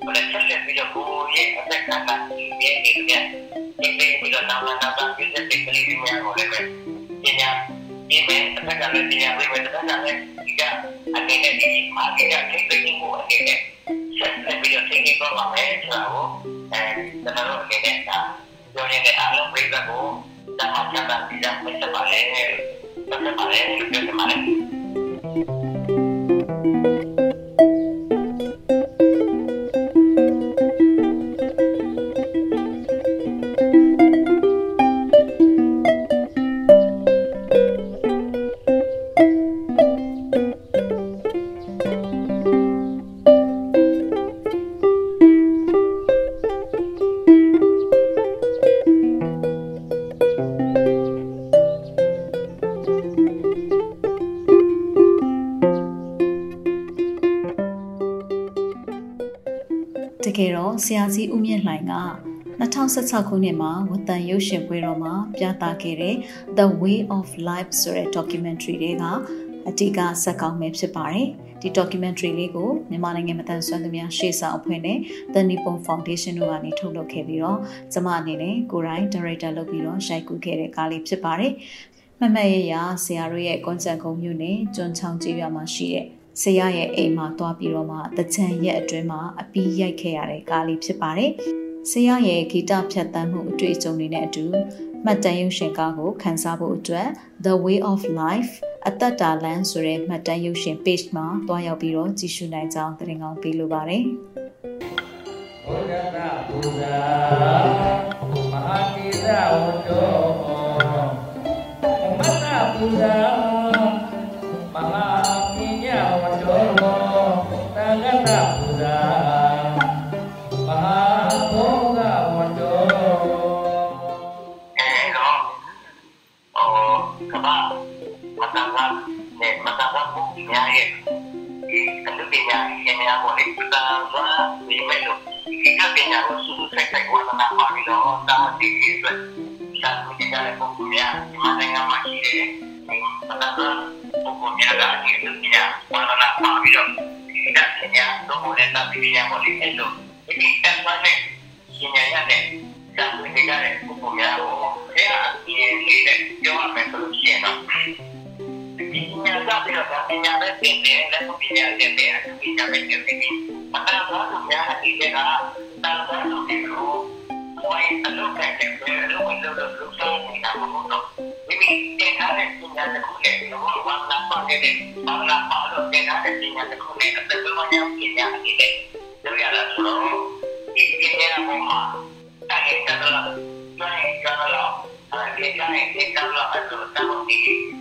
ဘယ်ဆက်လက်ပြီးတော့ကိုရဲ့အသက်ကကဒီရဲ့နေတယ်ဒီပြီးတော့နောက်နောက်နောက်ပြည့်တဲ့ကလေးတွေများကိုလည်းပဲပညာဒီမဲ့အသက်ကလည်းပညာပေးမယ်တစ်ခါလည်းဒီကအနေနဲ့ဒီမာကကထိတ်သိမ်းမှုအနေနဲ့ဆက်လက်ပြီးတော့ထိန်းသိမ်းသွားပါမယ်ဆိုတာကိုအဲကျွန်တော်တို့အနေနဲ့ကပြောနေတဲ့အားလုံးပြည့်တဲ့ကိုတမန်ကျတာဒီက မဆက်ပါနဲ့မ 2016ခုနှစ်မှာဝတ္တန်ရုပ်ရှင်ပွဲတော်မှာပြသခဲ့တဲ့ The Way of Life ဆိုတဲ့ documentary တွေကအတိအကဇက်ကောင်းပဲဖြစ်ပါတယ်။ဒီ documentary လေးကိုမြန်မာနိုင်ငံမတန်ဆွမ်းသူများရှေ့ဆောင်အဖွဲ့နဲ့ The Nippon Foundation တို့ကနေထုတ်လုပ်ခဲ့ပြီးတော့ကျမအနေနဲ့ကိုယ်တိုင် director လုပ်ပြီးတော့ရိုက်ကူးခဲ့တဲ့ကားလေးဖြစ်ပါတယ်။မမတ်ရရဆရာတို့ရဲ့ကွန်ဆန်ကုံမျိုးနဲ့ကျွန်းချောင်းကျေးရွာမှာရှိတဲ့ဆရာရဲ့အိမ်မှာတွားပြီးတော့မှတကြံရက်အတွင်းမှာအပီးရိုက်ခဲ့ရတဲ့ကားလေးဖြစ်ပါတယ်။ ဆရာရဲ့ဂီတဖြတ်တန်းမှုအတွေ့အကြုံတွေနဲ့အတူမှတ်တမ်းရုပ်ရှင်ကားကိုခန်းစားဖို့အတွက် The Way of Life အသက်တာလမ်းဆိုတဲ့မှတ်တမ်းရုပ်ရှင် page မှာတွားရောက်ပြီးတော့ကြည့်ရှုနိုင်ကြောင်းတင်ကောင်းပေးလိုပါတယ်။ဘုရားသာဘုရားမဟာတိသဝတ္တောမတ္တဘုရားမဟာပညာဝတ္တောသံဃတဘု ပုံညာရဲ့ဒီအလုပ်ပညာရှင်များပေါ်လေတန်ခါဒီမဲ့လို့ဒီကပညာကိုစူးစူးဆိုင်ဆိုင်ဝါသနာပါပြီးတော့တာဝန်တည်ပြီးအတွက်ရှာဖွေကြတဲ့ပုံများ ဒီမှာနိုင်ငံမှာရှိတဲ့ဒီမတန်ခါပုံများကဒီအလုပ်ပညာဝါသနာပါပြီးတော့ဒီကပညာတော့လည်းတာပညာပေါ်လေအဲ့လိုဒီတက်မှနဲ့ရှင်ညာရတဲ့ရှာဖွေကြတဲ့ပုံများကိုအဲအ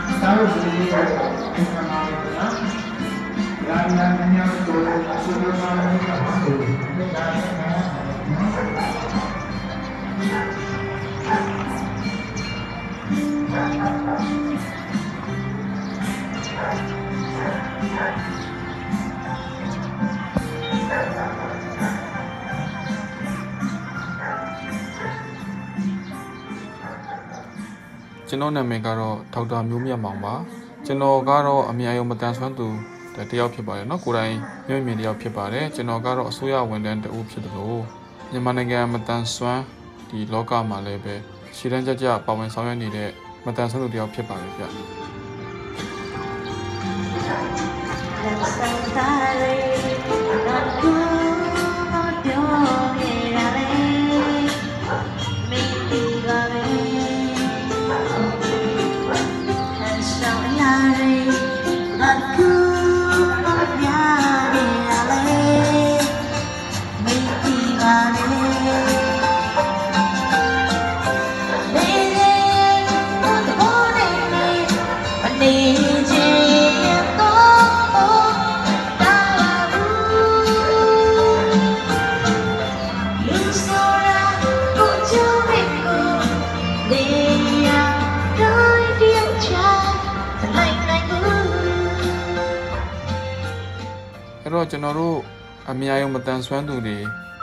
သာလို့ဒီလိုပဲပြန်လာပါမယ်နော်။ဒါ ကနေ့ကျွန်တော်နာမည်ကတော့ဒေါက်တာမျိုးမြတ်မောင်ပါကျွန်တော်ကတော့အမြန်ယုံမတန်ဆွမ်းသူတယောက်ဖြစ်ပါတယ်เนาะကိုယ်တိုင်မြို့မြင်တယောက်ဖြစ်ပါတယ်ကျွန်တော်ကတော့အစိုးရဝန်ထမ်းတဦးဖြစ်တယ်လို့မြန်မာနိုင်ငံမတန်ဆွမ်းဒီလောကမှာလည်းပဲရှည်တန်းကြကြပါဝင်ဆောင်ရွက်နေတဲ့မတန်ဆွမ်းသူတယောက်ဖြစ်ပါတယ်ဗျ နေ ကျွန်တော်တို့အများယုံမတန်ဆွမ်းသူတွေ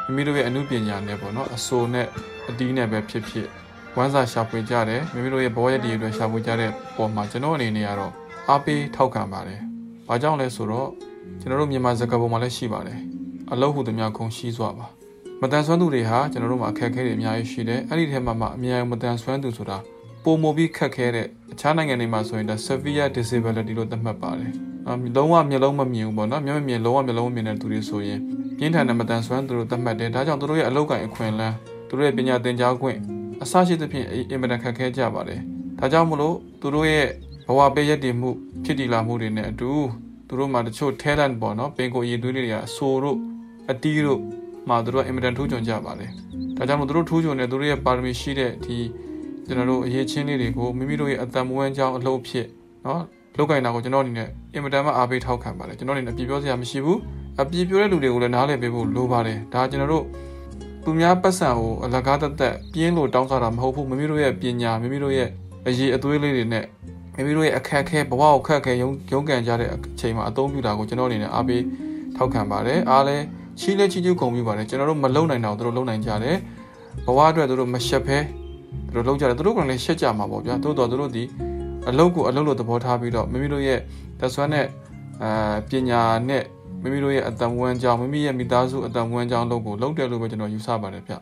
မိမိတို့ရဲ့အမှုပညာနဲ့ပေါ့နော်အဆိုနဲ့အတီးနဲ့ပဲဖြစ်ဖြစ်ဝမ်းစာရှာဖွေကြတယ်မိမိတို့ရဲ့ဘဝရည်တည်တွေရှာဖွေကြတဲ့ပုံမှာကျွန်တော်အနေနဲ့ကတော့အားပေးထောက်ခံပါတယ်။ဘာကြောင့်လဲဆိုတော့ကျွန်တော်တို့မြန်မာစကားပုံမှာလည်းရှိပါတယ်။အလောက်ဟုသမျှခုံရှိစွာပါ။မတန်ဆွမ်းသူတွေဟာကျွန်တော်တို့မှာအခက်အခဲတွေအများကြီးရှိတယ်။အဲ့ဒီထဲမှာမှအများကြီးမတန်ဆွမ်းသူဆိုတာပုံမပြီးခက်ခဲတဲ့အခြားနိုင်ငံတွေမှာဆိုရင်ဒါ severe disability လို့သတ်မှတ်ပါတယ်။အ လုံးဝမျက်လုံးမမြင်ဘူးပေါ့နော်။မျက်မမြင်လုံးဝမျက်လုံးမမြင်တဲ့သူတွေဆိုရင်ပြင်းထန်တဲ့မတန်ဆွမ်းသူတို့သတ်မှတ်တယ်။ဒါကြောင့်သူတို့ရဲ့အလောက်ကိုင်အခွင့်အလမ်းသူတို့ရဲ့ပညာသင်ကြားခွင့်အစရှိသဖြင့်အင်မတန်ခက်ခဲကြပါတယ်။ဒါကြောင့်မလို့သူတို့ရဲ့ဘဝပေးရည်တည်မှုဖြစ်တည်လာမှုတွေနဲ့အတူသူတို့မှာတချို့ talent ပေါ့နော်ပင်ကိုရည်သွေးတွေကအဆိုတို့အတီးတို့မှာသူတို့ကအင်မတန်ထူးချွန်ကြပါတယ်။ဒါကြောင့်မို့သူတို့ထူးချွန်တဲ့သူတို့ရဲ့ပါရမီရှိတဲ့ဒီကျွန်တော်တို့အရေးချင်းလေးတွေကိုမိမိတို့ရဲ့အတံမွေးကြောင်းအလုပ်ဖြစ်နော် လောက်ကင်တာကိုကျွန်တော်အနေနဲ့အင်မတန်မှအားပေးထောက်ခံပါတယ်ကျွန်တော်အနေနဲ့အပြည့်ပြောစရာမရှိဘူးအပြည့်ပြောတဲ့လူတွေကိုလည်းနားလည်ပေးဖို့လိုပါတယ်ဒါကျွန်တော်တို့သူများပတ်စံကိုအလကားတသက်ပြင်းလို့တောင်းစားတာမဟုတ်ဘူးမိမိတို့ရဲ့ပညာမိမိတို့ရဲ့အရေးအသွေးလေးတွေနဲ့မိမိတို့ရဲ့အခက်အခဲဘဝကိုခက်ခဲရုံရုံးကန်ကြတဲ့အချိန်မှာအသုံးပြုတာကိုကျွန်တော်အနေနဲ့အားပေးထောက်ခံပါတယ်အားလဲချီးလဲချီးကျူးဂုဏ်ပြုပါတယ်ကျွန်တော်တို့မလုံနိုင်တော့သူတို့လုံနိုင်ကြတယ်ဘဝအတွက်သူတို့မရှက်ဖဲသူတို့လုံကြတယ်သူတို့ကလည်းရှက်ကြမှာပေါ့ဗျာတိုးတော်သူတို့ဒီ အလုပ်ကိုအလုပ်လို့သဘောထားပြီးတော့မိမိတို့ရဲ့သက်ဆွမ်းနဲ့အာပညာနဲ့မိမိတို့ရဲ့အတံဝမ်းကြောင်းမိမိရဲ့မိသားစုအတံဝမ်းကြောင်းလုပ်ကိုလုပ်တယ်လို့ပဲကျွန်တော်ယူဆပါတယ်ဗျ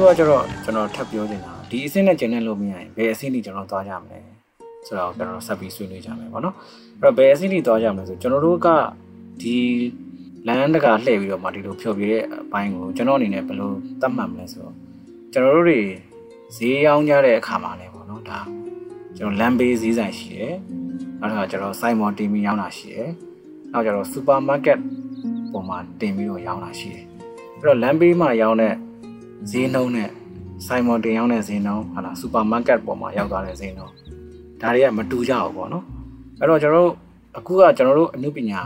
ခုကကျတော့ကျွန်တော်ထပ်ပြောနေတာဒီအဆင့်နဲ့ကျင်တဲ့လို့မရရင်ဘယ်အဆင့်ထိကျွန်တော်သွားကြမလဲဆိုတော့ကျွန်တော်ဆက်ပြီးဆွေးနွေးကြမယ်ပေါ့နော်အဲ့တော့ဘယ်အဆင့်ထိသွားကြမလဲဆိုကျွန်တော်တို့ကဒီလမ်းတကာလှည့်ပြီးတော့မှဒီလိုဖြောပြတဲ့အပိုင်းကိုကျွန်တော်အနေနဲ့ဘယ်လိုသတ်မှတ်မလဲဆိုတော့ကျွန်တော်တို့တွေဈေးရောင်းကြတဲ့အခါမှာလည်းပေါ့နော်ဒါကျွန်တော်လမ်းဘေးဈေးဆိုင်ရှိတယ်နောက်တစ်ခါကျွန်တော်စိုင်းမော်တင်ပြီးရောင်းတာရှိတယ်နောက်ကျတော့စူပါမားကတ်ပုံမှာတင်ပြီးတော့ရောင်းတာရှိတယ်အဲ့တော့လမ်းဘေးမှာရောင်းတဲ့ ဈေးနှုန်းနဲ့ဆိုင်မွန်တင်ရောက်တဲ့ဈေးနှုန်းဟာလားစူပါမားကတ်ပေါ်မှာရောက်သွားတဲ့ဈေးနှုန်းဒါတွေကမတူကြဘူးပေါ့နော်အဲ့တော့ကျွန်တော်တို့အခုကကျွန်တော်တို့အနုပညာ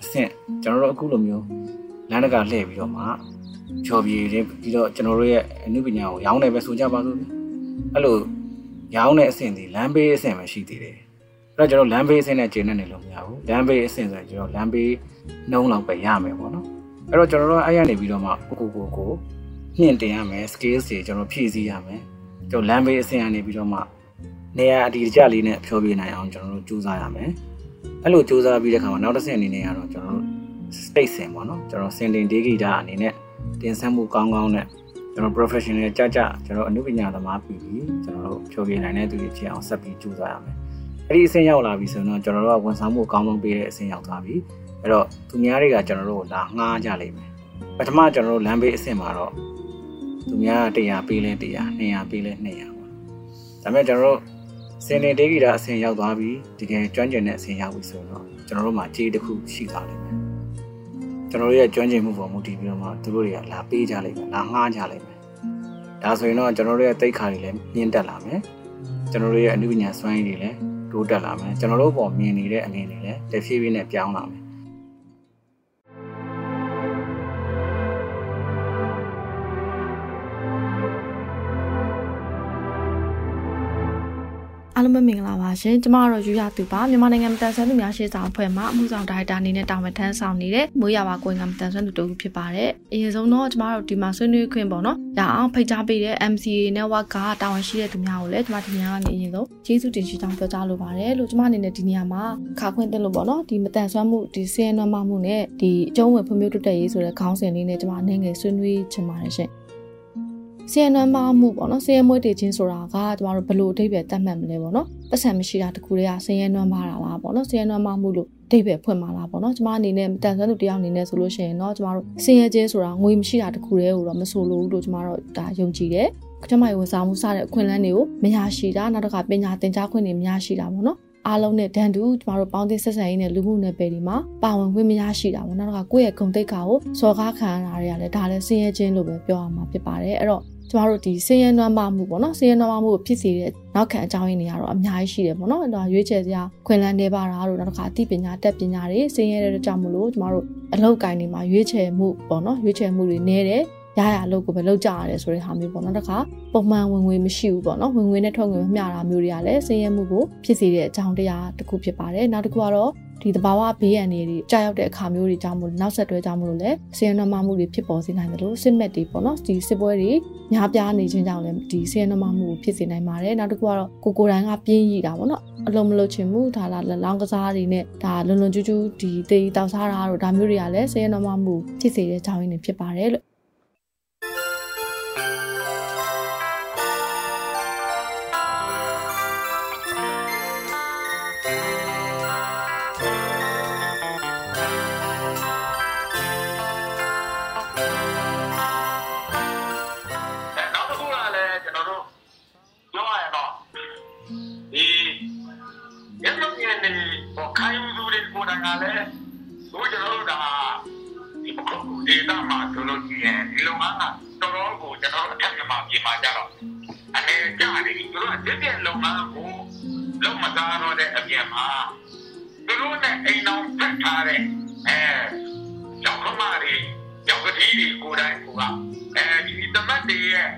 အဆင့်ကျွန်တော်တို့အခုလိုမျိုးလမ်းတကာလှည့်ပြီးတော့မှချော်ပြေတွေပြီးတော့ကျွန်တော်တို့ရဲ့အနုပညာကိုရောင်းတယ်ပဲဆိုကြပါစို့အဲ့လိုရောင်းတဲ့အဆင့်ဒီလမ်းဘေးအဆင့်ပဲရှိသေးတယ်အဲ့တော့ကျွန်တော်လမ်းဘေးအဆင့်နဲ့ကျင်းနေနေလို့မရဘူးလမ်းဘေးအဆင့်ဆိုရင်ကျွန်တော်လမ်းဘေးနှုံးလောက်ပဲရမယ်ပေါ့နော်အဲ့တော့ကျွန်တော်တို့အဲ့ရနေပြီးတော့မှကိုကိုကိုကို ညှင့်တင်ရမယ် skills တွေကျွန်တော်ဖြည့်ဆည်းရမယ်ကျွန်တော်လမ်းဘေးအဆင့်ကနေပြီးတော့မှနေရာအဒီတကျလေးနဲ့ဖြောပြနိုင်အောင်ကျွန်တော်တို့ကြိုးစားရမယ်အဲ့လိုကြိုးစားပြီးတဲ့ခါမှာနောက်တစ်ဆင့်အနေနဲ့ကတော့ကျွန်တော်တို့ state ဆင်ပေါ့နော်ကျွန်တော်စင်တင်ဒေဂီတာအနေနဲ့တင်ဆက်မှုကောင်းကောင်းနဲ့ကျွန်တော် professional ကြကြကျွန်တော်အမှုပညာသမားပြီးပြီးကျွန်တော်တို့ဖြောပြနိုင်တဲ့သူတွေဖြစ်အောင်ဆက်ပြီးကြိုးစားရမယ်အဲ့ဒီအဆင့်ရောက်လာပြီဆိုတော့ကျွန်တော်တို့ကဝန်ဆောင်မှုအကောင်းဆုံးပေးတဲ့အဆင့်ရောက်သွားပြီအဲ့တော့သူများတွေကကျွန်တော်တို့ကိုလာငှားကြလိမ့်မယ်ပထမကျွန်တော်တို့လမ်းဘေးအဆင့်မှာတော့ သူများ100ပေးလဲ100 200ပေးလဲ200ပေါ့ဒါပေမဲ့ကျွန်တော်တို့စင်တင်ဒေဂီတာအဆင့်ရောက်သွားပြီတကယ်ကျွမ်းကျင်တဲ့အဆင့်ရောက်ပြီဆိုတော့ကျွန်တော်တို့မှာကြေးတစ်ခုရှိသွားလိမ့်မယ်ကျွန်တော်တို့ရဲ့ကျွမ်းကျင်မှုပေါ်မူတည်ပြီးတော့မှသူတို့တွေကလာပေးကြလိမ့်မယ်လာငှားကြလိမ့်မယ်ဒါဆိုရင်တော့ကျွန်တော်တို့ရဲ့တိတ်ခါတွေလည်းမြင့်တက်လာမယ်ကျွန်တော်တို့ရဲ့အနုပညာစွမ်းရည်တွေလည်းတိုးတက်လာမယ်ကျွန်တော်တို့ပေါ်မြင်နေတဲ့အမြင်တွေလည်းတဖြည်းဖြည်းနဲ့ပြောင်းလာမယ် အားလုံးပဲမင်္ဂလာပါရှင်ကျမတို့ယူရသူပါမြန်မာနိုင်ငံမတန်ဆွမ်းသူများရှေ့ဆောင်အဖွဲ့မှအမှုဆောင်ဒါရိုက်တာအနေနဲ့တာဝန်ထမ်းဆောင်နေတဲ့မိုးရပါကိုင်ကမတန်ဆွမ်းသူတို့ဖြစ်ပါတယ်အရင်ဆုံးတော့ကျမတို့ဒီမှာဆွေးနွေးခွင့်ပေါ့နော်ရအောင်ဖိတ်ကြားပေးတဲ့ MCA network ကတာဝန်ရှိတဲ့သူများကိုလည်းကျမဒီနေရာကနေအရင်ဆုံးကျေးဇူးတင်ရှိကြောင်းပြောကြားလိုပါတယ်လို့ကျမအနေနဲ့ဒီနေရာမှာခါခွင့်တင်လို့ပေါ့နော်ဒီမတန်ဆွမ်းမှုဒီဆင်းရဲနွမ်းမမှုနဲ့ဒီအကျုံးဝင်ဖွံ့ဖြိုးတိုးတက်ရေးဆိုတဲ့ခေါင်းစဉ်လေးနဲ့ကျမအနေငယ်ဆွေးနွေးချင်ပါတယ်ရှင် စီယနွမ်းမမှုပေါ့နော်စီယမွေးတည်ခြင်းဆိုတာကကျမတို့ဘလို့အဓိပ္ပာယ်တတ်မှတ်မလဲပေါ့နော်ပတ်စံမရှိတာတခုတည်းကစီယနွမ်းမတာလားပေါ့နော်စီယနွမ်းမမှုလို့အဓိပ္ပာယ်ဖွင့်มาလားပေါ့နော်ကျမအနေနဲ့တန်ဆွမ်းသူတယောက်အနေနဲ့ဆိုလို့ရှိရင်တော့ကျမတို့စင်ရခြင်းဆိုတာငွေမရှိတာတခုတည်းကိုတော့မဆိုလို့လို့ကျမတို့ဒါယုံကြည်တယ်ကျမရဲ့ဝန်ဆောင်မှုစတဲ့အခွင့်အလမ်းတွေကိုမရရှိတာနောက်တစ်ခါပညာသင်ကြားခွင့်တွေမရရှိတာပေါ့နော်အားလုံးနဲ့ဒန်တူကျမတို့ပေါင်းသင်းဆက်ဆံရေးနဲ့လူမှုနယ်ပယ်တွေမှာပါဝင်ခွင့်မရရှိတာပေါ့နော်။နောက်ကကိုယ့်ရဲ့ဂုဏ်သိက္ခာကိုစော်ကားခံရတာတွေကလည်းဒါလည်းဆင်းရဲခြင်းလို့ပဲပြောရမှာဖြစ်ပါတယ်။အဲ့တော့ ကျမတို့ဒီဆင်းရဲနွမ်းမမှုပေါ့နော်ဆင်းရဲနွမ်းမမှုကိုဖြစ်စေတဲ့နောက်ခံအကြောင်းရင်းတွေကတော့အများကြီးရှိတယ်ပေါ့နော်အဲ့ဒါရွေးချယ်စရာခွင့်လန်းနေပါတာတို့နောက်တစ်ခါအသိပညာတက်ပညာတွေဆင်းရဲတဲ့ကြောင့်မလို့ကျမတို့အလောက်ကိုင်းတွေမှာရွေးချယ်မှုပေါ့နော်ရွေးချယ်မှုတွေနည်းတယ်ရရအလုပ်ကိုပဲလုပ်ကြရတယ်ဆိုတဲ့ဟာမျိုးပေါ့နော်တခါပုံမှန်ဝင်ငွေမရှိဘူးပေါ့နော်ဝင်ငွေနဲ့ထွက်ငွေမမျှတာမျိုးတွေကလည်းဆင်းရဲမှုကိုဖြစ်စေတဲ့အကြောင်းတရားတစ်ခုဖြစ်ပါတယ်နောက်တစ်ခုကတော့ ဒီတဘာဝဘေးရန်တွေကြာရောက်တဲ့အခါမျိုးတွေကြောင့်မို့နောက်ဆက်တွဲကြောင့်မလို့လဲဆင်းရဲနှမမှုတွေဖြစ်ပေါ်စေနိုင်တယ်လို့စစ်မက်တွေပေါ့နော်ဒီစစ်ပွဲတွေများပြားနေခြင်းကြောင့်လည်းဒီဆင်းရဲနှမမှုကိုဖြစ်စေနိုင်ပါတယ်နောက်တစ်ခုကတော့ကိုကိုတိုင်းကပြင်းရည်တာပေါ့နော်အလုံးမလို့ချင်မှုဒါလာလောင်းကစားတွေနဲ့ဒါလွန်လွန်ကျူးကျူးဒီတေးတောက်စားတာတို့ဒါမျိုးတွေကလည်းဆင်းရဲနှမမှုဖြစ်စေတဲ့ကြောင်းရင်းတွေဖြစ်ပါတယ်လို့ လို့ရှိရင်ဒီလုံငန်းကတော်တော်ကိုကျွန်တော်တို့အထက်မှာပြင်มาကြတော့အနေကြတယ်သူတို့အစ်စ်လုံငန်းကိုလုံမသားတော့တဲ့အပြင်မှာသူတို့နဲ့အိမ်အောင်ဖက်ထားတဲ့အဲရောက်ခမတွေရောက်ကတိတွေကိုယ်တိုင်ကအဲဒီသမတ်တွေရဲ့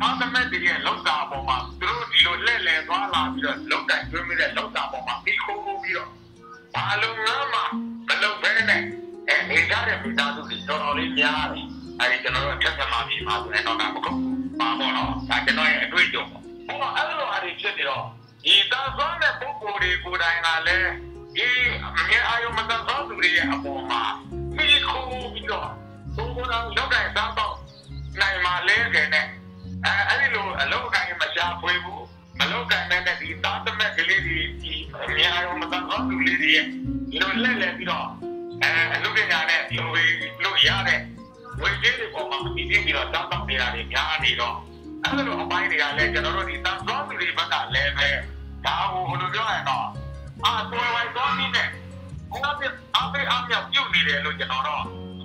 မောင်သမတ်တွေရဲ့လောက်တာပေါ်မှာသူတို့ဒီလိုလက်လဲသွားလာပြီးတော့လောက်တိုင်တွင်းမိတဲ့လောက်တာပေါ်မှာပြီးခိုးခိုးပြီးတော့ဘာလုံးငါမှမလုပ်ဘဲနဲ့အဲနေကြတဲ့မိသားစုတွေတော်တော်လေးများတယ် အဲဒီကျွန်တော်တို့အထက်ထမှာပြီးမှာဆိုရင်တော့ဒါမဟုတ်ဘူးပါပေါ့နော်ဒါကျွန်တော်ရဲ့အတွေ့အကြုံပေါ့ဟောအဲ့လိုအရေးဖြစ်နေတော့ဒီသာသွားတဲ့ပုံကိုယ်တွေကိုယ်တိုင်ကလည်းဒီအမြဲအာရုံမတန်သောသူတွေရဲ့အပေါ်မှာပြီးခိုးပြီးတော့ဘုံဘုံလောက်တိုင်သားတော့နိုင်မှာလဲခဲ့နဲ့အဲအဲ့ဒီလိုအလောက်ကိုင်းမရှာဖွေဘူးမလောက်ကိုင်းတဲ့ဒီသားသမက်ကလေးတွေဒီအများရောမတန်တော့သူလေးတွေဒီလိုလဲလဲပြီးတော့အဲအလုပ်ပညာနဲ့ဒီလိုလို့ရတဲ့ ဝေကြီးတွေပေါ်မှာဒီပြီးတော့တောင်းတောင်းနေတာတွေများနေတော့အဲ့လိုအပိုင်းတွေကလည်းကျွန်တော်တို့ဒီတန်သောသူတွေဘက်ကလည်းပဲဒါကိုဘယ်လိုပြောရအောင်အာတော်ဝိုင်တော်နည်းနဲ့ဘုရားပြအားပေးအားမြောက်ပြုတ်နေတယ်လို့ကျွန်တော်တော့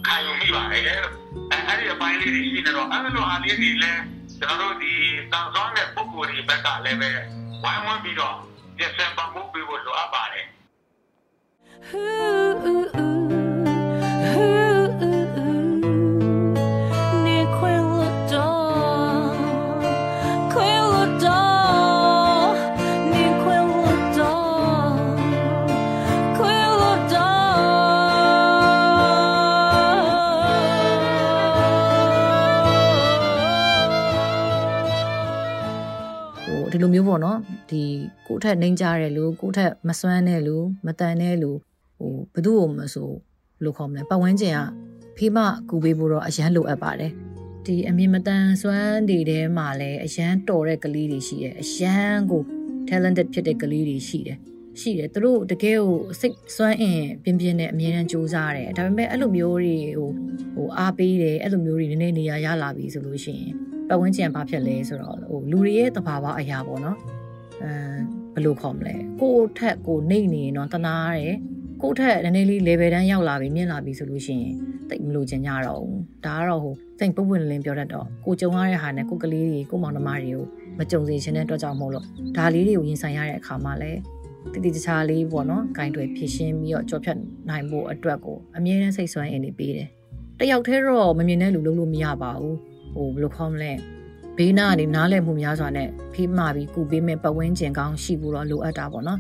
ခံယူမိပါတယ်အဲ့ဒီအပိုင်းလေးတွေရှိနေတော့အဲ့လိုအားလေးတွေလည်းတကျွန်တော်တို့ဒီတန်ဆောင်တဲ့ပုံကိုယ်တွေဘက်ကလည်းပဲဝိုင်းဝန်းပြီးတော့ပြင်ဆင်ပမှုပေးဖို့လိုအပ်ပါတယ်ဟိုဒီလို မျိုးပေါ့နော်ဒီကိုယ့်ထက်နှိမ့်ကြတဲ့လူကိုယ့်ထက်မစွမ်းတဲ့လူမတန်တဲ့လူဟိုဘယ်သူ့ကိုမဆိုဘယ်လိုခေါ်မလဲပတ်ဝန်းကျင်ကဖေးမကူပေးဖို့တော့အရန်လိုအပ်ပါတယ်ဒီအမြင်မတန်စွမ်းတွေထဲမှာလည်းအရန်တော်တဲ့ကလေးတွေရှိတယ်အရန်ကို talented ဖြစ်တဲ့ကလေးတွေရှိတယ်ရှိတယ်သူတို့တကယ်ကိုစိတ်စွမ်းအင်ပြင်းပြင်းနဲ့အမြဲတမ်းကြိုးစားတယ်ဒါပေမဲ့အဲ့လိုမျိုးတွေဟိုဟိုအားပေးတယ်အဲ့လိုမျိုးတွေနည်းနည်းနေရာရလာပြီဆိုလို့ရှိရင် ပတ်ဝန်းကျင်ဘာဖြစ်လဲဆိုတော့ဟိုလူတွေရဲ့တဘာဝအရာပေါ့နော်အဲဘယ်လိုခေါ်မလဲကိုယ့်ထက်ကိုနှိမ့်နေရင်တော့တနာရတယ်ကိုယ့်ထက်နည်းနည်းလေး level တန်းရောက်လာပြီမြင့်လာပြီဆိုလို့ရှိရင်တိတ်မလို့ချင်ကြတော့ဘူးဒါကတော့ဟိုစိတ်ပုတ်ပွင့်လင်းပြောတတ်တော့ကိုကြုံရတဲ့ဟာနဲ့ကိုကလေးတွေကိုမောင်နှမတွေကိုမကြုံစေချင်တဲ့အတွက်ကြောင့်မို့လို့ဒါလေးတွေကိုရင်ဆိုင်ရတဲ့အခါမှာလည်းတတိတခြားလေးပေါ့နော်ဂိုင်းတွေဖြည့်ရှင်းပြီးတော့ကြော်ဖြတ်နိုင်ဖို့အတွက်ကိုအမြဲတမ်းစိတ်ဆွမ်းအင်နေပေးတယ်တယောက်တည်းတော့မမြင်တဲ့လူလုံးလို့မရပါဘူး ဟိုဘယ်လိုခေါ်မလဲဘေးနားကနေနားလည်မှုများစွာနဲ့ဖေးမှပြီးကုပေးမဲ့ပတ်ဝန်းကျင်ကောင်းရှိဖို့တော့လိုအပ်တာပေါ့နော်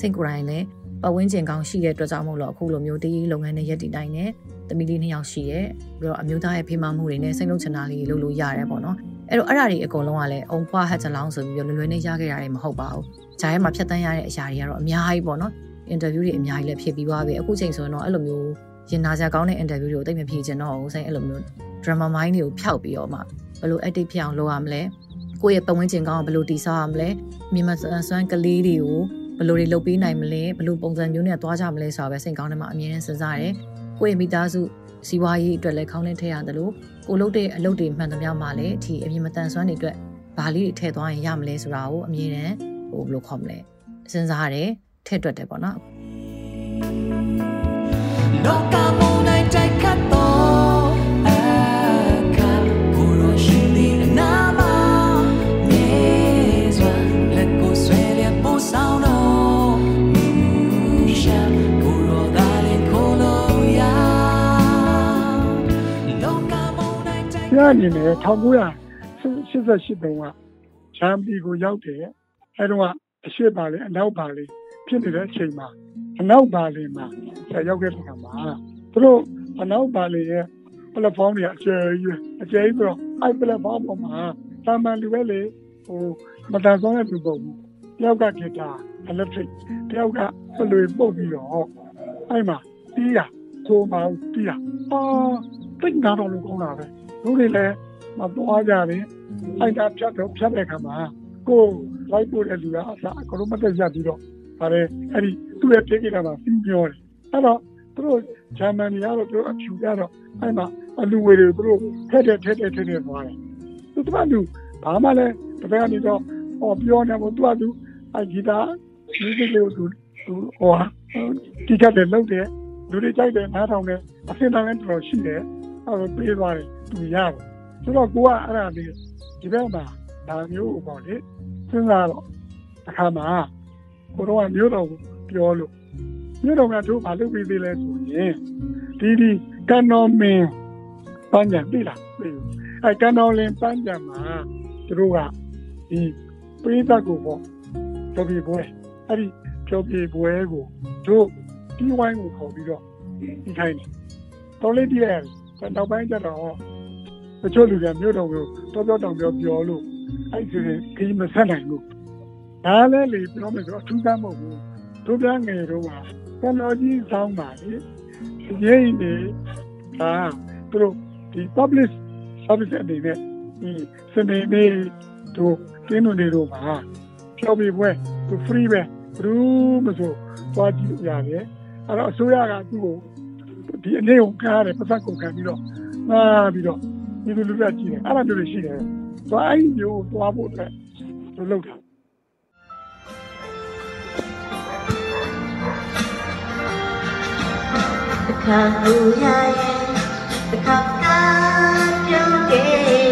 စိတ်ကိုယ်တိုင်လည်းပတ်ဝန်းကျင်ကောင်းရှိတဲ့အတွက်ကြောင့်မို့လို့အခုလိုမျိုးတည်လုပ်ငန်းနဲ့ရက်တည်တိုင်းနဲ့တမီလေးနှစ်ယောက်ရှိတယ်ပြီးတော့အမျိုးသားရဲ့ဖေးမှမှုတွေနဲ့စိတ်လုံးချင်တာလေးလုပ်လို့ရတယ်ပေါ့နော်အဲ့တော့အဲ့ဒါတွေအကုန်လုံးကလည်းအုံဖွားဟတ်ချလောင်းဆိုပြီးတော့လွယ်လွယ်နဲ့ရခဲ့တာတွေမဟုတ်ပါဘူးဂျားရဲမှာဖြတ်တန်းရတဲ့အရာတွေကတော့အများကြီးပေါ့နော်အင်တာဗျူးတွေအများကြီးလည်းဖြစ်ပြီးသွားပြီအခုချိန်ဆိုရင်တော့အဲ့လိုမျိုးရင်နာစရာကောင်းတဲ့အင်တာဗျူးတွေကိုတိတ်မဖြေချင်တော့ဘူးဆိုင်အဲ့လိုမျိုး drama mind တွေကိုဖျောက်ပြီးတော့မှဘယ်လို active ဖြစ်အောင်လုပ်ရမလဲကိုယ့်ရဲ့ပတ်ဝန်းကျင်ကောင်းအောင်ဘယ်လိုတည်ဆောက်ရမလဲမြန်မာစွမ်းကလေးတွေကိုဘယ်လိုတွေလုပ်ပေးနိုင်မလဲဘယ်လိုပုံစံမျိုးနဲ့သွားကြမလဲဆိုတာပဲစိတ်ကောင်းထဲမှာအမြဲတမ်းစဉ်းစားတယ်ကိုယ့်ရဲ့မိသားစုစီးပွားရေးအတွက်လည်းခေါင်းနဲ့ထည့်ရတယ်လို့ကိုလုပ်တဲ့အလုပ်တွေမှန်သမျှမှာလည်းဒီအမြင်မတန်ဆွမ်းတွေအတွက်ဘာလေးတွေထည့်သွားရင်ရမလဲဆိုတာကိုအမြဲတမ်းဟိုဘယ်လိုခေါ်မလဲစဉ်းစားရတယ်ထည့်တွက်တယ်ပေါ့နော်လောက တိုင်းတိုက်ပြအနေနဲ့1988တုန်းကချမ်ပီကိုရောက်တယ်အဲတုန်းကအရှိပါလေအနောက်ပါလေဖြစ်နေတဲ့အချိန်မှာအနောက်ပါလေမှာဆက်ရောက်ခဲ့တဲ့ခါမှာသူတို့အနောက်ပါလေရဲ့ platform တွေအကျယ်ကြီးအကျယ်ကြီးဆိုတော့အဲ့ platform ပေါ်မှာတာမန်လူပဲလေဟိုမတန်ဆောင်တဲ့လူပုံဘူးတယောက်ကဂီတာ electric တယောက်ကပလွေပုတ်ပြီးတော့အဲ့မှာတီးရကိုမောင်တီးရအာတိတ်နာတော့လူကောင်းတာပဲ လူတွေလည်းမသွားကြဘူးအဲ့ဒါဖြတ်တော့ဖြတ်တဲ့ခါမှာကိုလိုက်ပို့တဲ့လူကအစားအကုန်လုံးမတက်ရပြီးတော့ဗါတယ်အဲ့ဒီသူ့ရဲ့ပြေးကြတာမှာပြီးပြောတယ်အဲ့တော့သူတို့ဂျာမန်တွေကတော့သူတို့အဖြူကြတော့အဲ့မှာအလူဝေတွေသူတို့ထက်တဲ့ထက်တဲ့ထက်တဲ့သွားတယ်သူတို့ကလူဘာမှလည်းတစ်ဖက်ကနေတော့ဟောပြောနေမို့သူကသူအဂီတာမြူးစစ်လေးကိုသူသူဟောဒီကတဲ့လောက်တယ်လူတွေကြိုက်တယ်နားထောင်တယ်အစင်တန်းလည်းတော်တော်ရှိတယ်အဲ့လိုပြေးသွားတယ် သူရတယ်ဆိုတော့ကိုကအဲ့ဒါလေးဒီဘက်မှာဒါမျိုးပေါ့လေစဉ်းစားတော့အခါမှာကိုတော့ကမျိုးတော်ကိုပြောလို့မျိုးတော်ကတို့မလုပ်ပြီးသေးလဲဆိုရင်ဒီဒီကန်တော်မင်းပန်းကြံပြီလားပြီအဲကန်တော်လင်းပန်းကြံမှာတို့ကဒီပိသတ်ကိုပေါ့ကြော်ပြေပွဲအဲ့ဒီကြော်ပြေပွဲကိုတို့ဒီဝိုင်းကိုခေါ်ပြီးတော့ဒီခိုင်းတယ်တော်လေးတည်းရဲ့နောက်ပိုင်းကျတော့ တချို့လူတွေမျိုးတော်ကိုတော်တော်တောင်ပြောပြောလို့အဲ့ဒီခကြီးမဆက်နိုင်ဘူးဒါလည်းလေပြောမယ်ဆိုတော့အထူးကမ်းမဟုတ်ဘူးတို့ပြငယ်တော့ကကျွန်တော်ကြီးစောင်းပါလေရေးနေဒါသူတို့ဒီ public service အနေနဲ့ဒီစနေနေ့တို့တင်းတို့နေတော့မှာပြောပြီးပွဲသူ free ပဲဘူးမဆိုသွားကြည့်ရတယ်အဲ့တော့အစိုးရကသူ့ကိုဒီအနေကိုကားတယ်ပတ်သက်ကိုခံပြီးတော့မာပြီးတော့ ဒီလိုလူပြကြည့်တယ်အဲ့ဒါမျိုးတွေရှိတယ်သွားအဲ့ဒီမျိုးကိုသွားဖို့အတွက်သူလုပ်တာခါဘူရရဲ့တစ်ခါကပြောင်းခဲ့ဘူးရမယ်